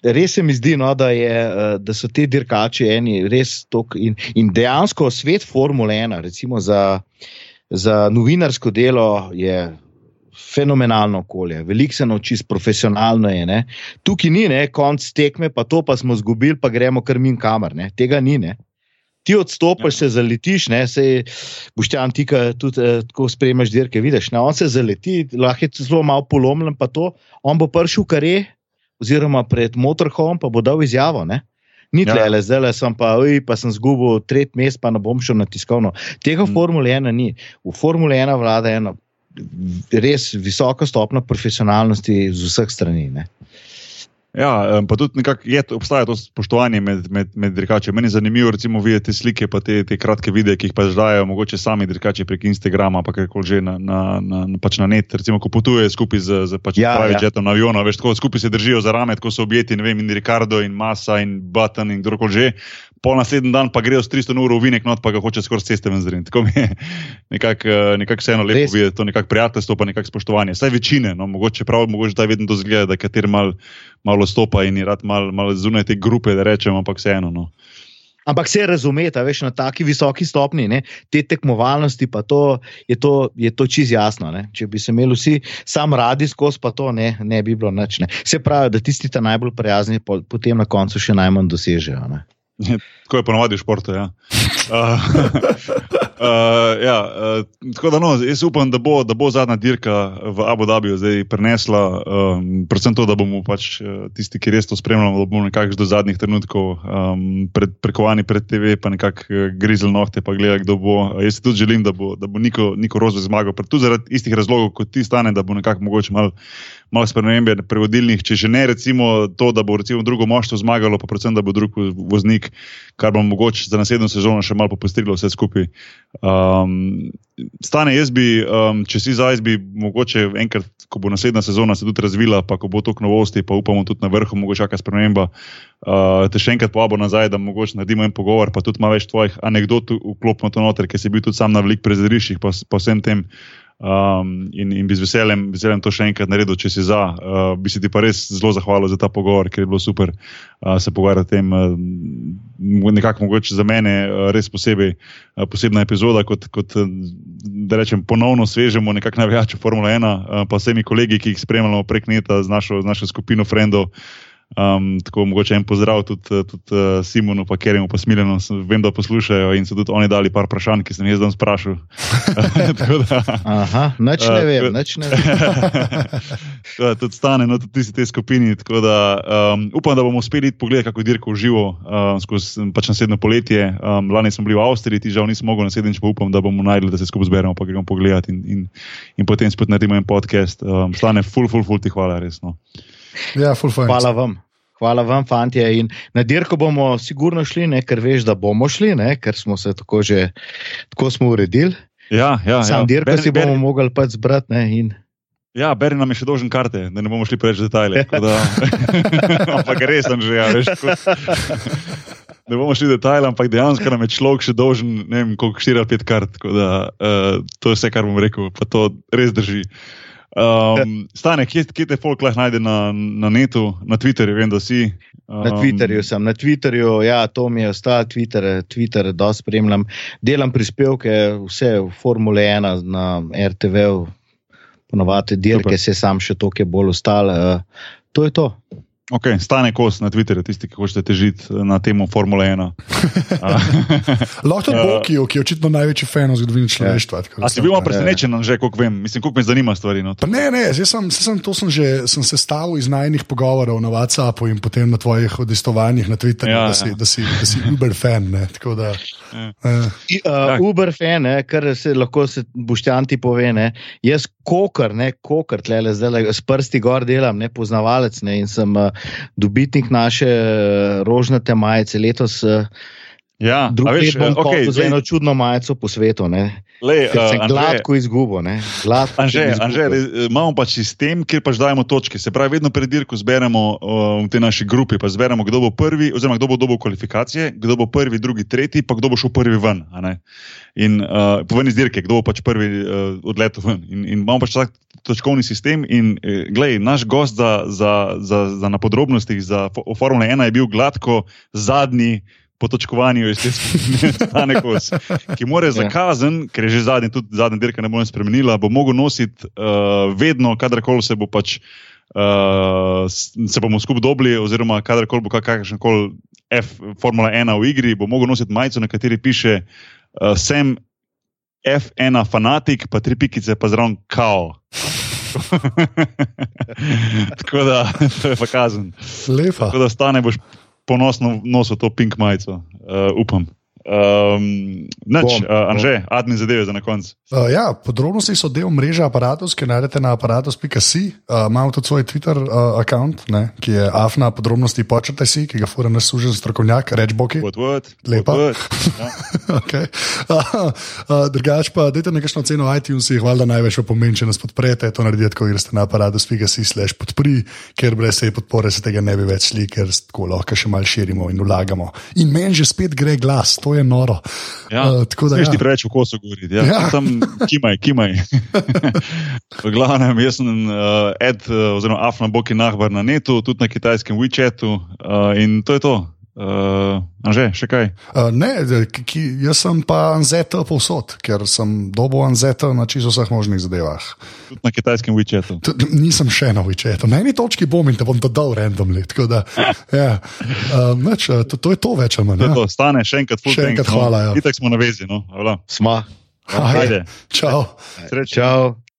res se mi zdi, no, da, je, uh, da so ti dirkači eni res tok in, in dejansko svet Formule 1, recimo za, za novinarsko delo je fenomenalno okolje, veliko se naučiš, profesionalno je. Ne? Tukaj ni, ne? konc tekme, pa to pa smo izgubili, pa gremo kar min kamer. Ne? Tega ni. Ne? Ti odstopiš, ja. se zaletiš, ne se boš tam ti, tudi eh, tako spremljaš dirke. Vidiš, ne? on se zaleti, lahko je zelo malo polomljen, pa to, on bo prišel kare, oziroma pred motorhom, pa bo dal izjavo. Ne? Ni ja. tle, zdaj sem pa, oj, pa sem zgubil tretji mest, pa ne bom šel na tiskovno. Tega v hmm. Formule 1 ni. V Formule 1 vlada eno res visoka stopnja profesionalnosti z vseh strani. Ne. Ja, pa tudi je, obstaja to spoštovanje med, med, med dirkači. Meni je zanimivo, recimo, videti slike, pa te, te kratke videe, ki jih pač dajo, mogoče sami dirkači prek Instagrama, pa kako že na, na, na, pač na net. Recimo, ko potujejo skupaj z, z pač ja, pravi ja. jetom na avionu, veš, tako skupaj se držijo za rame, tako so objeti, ne vem, in Ricardo, in Masa, in Button, in kdorkoli že pol naslednji dan pa grejo s 300 ur v vinek, not pa ga hoče skoraj ceste ven zrin. Tako mi je nekako eh, nekak vseeno lepo videti to nekako prijateljstvo, pa nekako spoštovanje. Saj večine, no, mogoče prav, mogoče da vedno to zgleda, da kater mal, malo stopa in je rad mal, mal zunaj te grupe, da rečem, ampak vseeno. No. Ampak se razumete, veš, na taki visoki stopni, ne, te tekmovalnosti, pa to je to, to čisto jasno. Ne. Če bi se imeli vsi sam radi skozi, pa to ne, ne bi bilo nič. Ne. Se pravi, da tisti, ki so najbolj prijazni, potem na koncu še najmanj dosežejo. Ne. Tako je ponovadi v športu. Ja. Uh, uh, ja, uh, tako da, no, jaz upam, da bo, da bo zadnja dirka v Abu Dhabiju zdaj prenesla, um, predvsem to, da bomo pač tisti, ki res to spremljamo, da bomo nekako do zadnjih trenutkov um, pred, prekovani pred TV, pa nekako grizel nohte, pa gledali, kdo bo. Jaz tudi želim, da bo, da bo Niko, Niko Rozve zmagal, tudi zaradi istih razlogov, kot ti stane, da bo nekako mogoče malo malo spremembe prevodilnih, če že ne recimo to, da bo recimo drugo moštvo zmagalo, pa predvsem, da bo drug voznik kar bo mogoče za naslednjo sezono še malo popustilo vse skupaj. Um, stane, jaz bi, um, če si zdaj, bi mogoče enkrat, ko bo naslednja sezona se tudi razvila, pa ko bo to novosti, pa upamo tudi na vrhu, mogoče kakšna sprememba, uh, te še enkrat povabo nazaj, da mogoče naredimo en pogovor, pa tudi malo več tvojih anegdot vklopimo to noter, ker si bil tudi sam na velik prezoriščih, pa, pa vsem tem. Um, in, in bi z veseljem, veseljem to še enkrat naredil, če si za. Uh, bi se ti pa res zelo zahvalil za ta pogovor, ker je bilo super uh, se pogovarjati o tem. Uh, nekako mogoče za mene uh, res posebej, uh, posebna epizoda, kot, kot da rečem, ponovno svežemo nekako navijače Formula 1, uh, pa vsemi kolegi, ki jih spremljamo prek neta z našo, z našo skupino Frendov. Um, tako mogoče en pozdrav tudi, tudi uh, Simonu, pa Keremu, pa Smiljenu. Vem, da poslušajo in so tudi oni dali par vprašanj, ki sem jih zdaj sprašil. Aha, nič ne vem, uh, nič ne vem. da, tudi stane, no, tudi ti skupini. Da, um, upam, da bomo uspeli pogledati, kako dirko v živo um, skozi pač naslednjo poletje. Um, lani smo bili v Avstriji, ti žal nismo mogli naslednjič, pa upam, da bomo najdli, da se skupaj zberemo, pa gremo pogledati in, in, in potem spet naredimo en podcast. Um, stane, full, full, full ti hvala, resno. Ja, Hvala vam. Hvala vam, fanti. Na dirko bomo sigurno šli, ne, ker veš, da bomo šli, ne, ker smo se tako že tako smo uredili. Ja, ja, Sam ja. dirko Beri- si bomo beri- mogli pač zbrati. Ne, in... Ja, Beri nam je še dolžen karte, da ne bomo šli preveč v detajle. tako Da... ampak res sem že, ja, veš. Tako... Ne bomo šli v detajle, ampak dejansko nam je človek še dolžen, ne vem, koliko 4 ali 5 kart. tako Da, uh, to je vse, kar bom rekel, pa to res drži. Um, stane, kje, kje te folk lahko najde na, na netu, na Twitterju, vem, da si. Um, Na Twitterju sem, na Twitterju, ja, to mi je ostalo, Twitter, Twitter, da spremljam. Delam prispevke, vse v Formule 1 na RTV, ponovadi dirke, Super. se sam še to, ki je bolj ostalo. Uh, to je to. Ok, stane kos na Twitterju, tisti, ki hočete težiti na temo Formule 1. Lahko tudi Ja. Bokijo, ki je očitno največji fan v zgodovini človeštva. da si sem- bil malo presenečen, že koliko vem, mislim, koliko me zanima stvari. No. Pa ne, ne, zdaj sem, saj sem, to sem že sem sestavil iz najnih pogovorov na WhatsAppu in potem na tvojih odistovanjih na Twitterju, Ja, da, si, ja. da, si, da si Uber fan. Ne, tako da, Ja. eh, Uh, Uber fan, ne, kar se lahko se boštjan ti pove. Ne. Jaz, kokar, ne, kokar, tle, zdaj s prsti gor delam, ne poznavalec ne, in sem uh, dobitnik naše uh, rožnate majice. Letos, uh, Ja, drugi bom okay, okay, za eno čudno majico po svetu. Ne. lej, uh, sem Anže, gladko izgubil. ne, gladko Anže, izgubil. Anže, eh, imamo pač sistem, kjer pač dajemo točke. Se pravi, vedno pred dirko zberemo uh, v tej naši grupi, pa zberemo, kdo bo prvi, oziroma kdo bo dobil kvalifikacije, kdo bo prvi, drugi, tretji, pa kdo bo šel prvi ven. In uh, ven iz dirke, kdo bo pač prvi uh, odletel ven. In, in imamo pač tak točkovni sistem. In eh, glej, naš gost za, za, za, za na podrobnostih za Formule 1 je bil gladko zadnji. Po točkovanju iz te skupine stane kos, ki mora za Ja. kazen, ker je že zadnji, tudi zadnja dirka ne bo spremenila, bo mogel nositi uh, vedno, kadarkoli se bo pač. Uh, se bomo skupaj dobili, oziroma kadarkoli bo kakršen koli F, Formula 1 v igri, bo mogel nositi majico, na kateri piše: uh, Sem F1 fanatik, pa tri pikice, pa zraven kao. Tako da, to je pa kazen. lepa. Tako da stane boš ponosno nosil to pink majico, uh, upam. Um, Noč, Bom, uh, Anže, admin zadeve za na koncu. Uh, ja, podrobnosti so del mreže aparatus, ki najdete na aparatus.com. Uh, imamo tudi svoj Twitter uh, račun, ki je afna podrobnosti počrtaj si, ki ga fura naš služen strokovnjak, rečboki. Word, ja. Okay. Uh, uh, drugač pa, dajte nekakšno ceno iTunes, jih valjda največ pomeni, če nas podprete. To naredite, ko greste na aparatus.com, slash podpri, ker brez te podpore se tega ne bi več šli, ker tako lahko še malo širimo in vlagamo. In meni že spet gre glas, to je noro. Ja, Uh, tako da, Smeš ja. ti preveč v kosu govoriti. Ja. Ja. Ja. Tam kimaj, kimaj. v glavnem, jaz sem uh, Ed, uh, oziroma Afna Boki Nahbar na netu, tudi na kitajskem WeChatu uh, in to je to. Uh, Anže, še kaj? Uh, ne, ki, jaz sem pa anzeta povsod, ker sem dobo anzeta na čisto vseh možnih zadevah. Tudi na kitajskem WeChatu. T- Nisem še na WeChatu, na eni točki bom in te bom dodal randomly. tako Da, ja. uh, neč, uh, to, to je to več ali manj. Ja. stane še enkrat, full Še enkrat hvala, ja. No. Itak smo na vezi. No. Hvala. Sma. Ajde. Ajde. Čau. Srečno. Čau.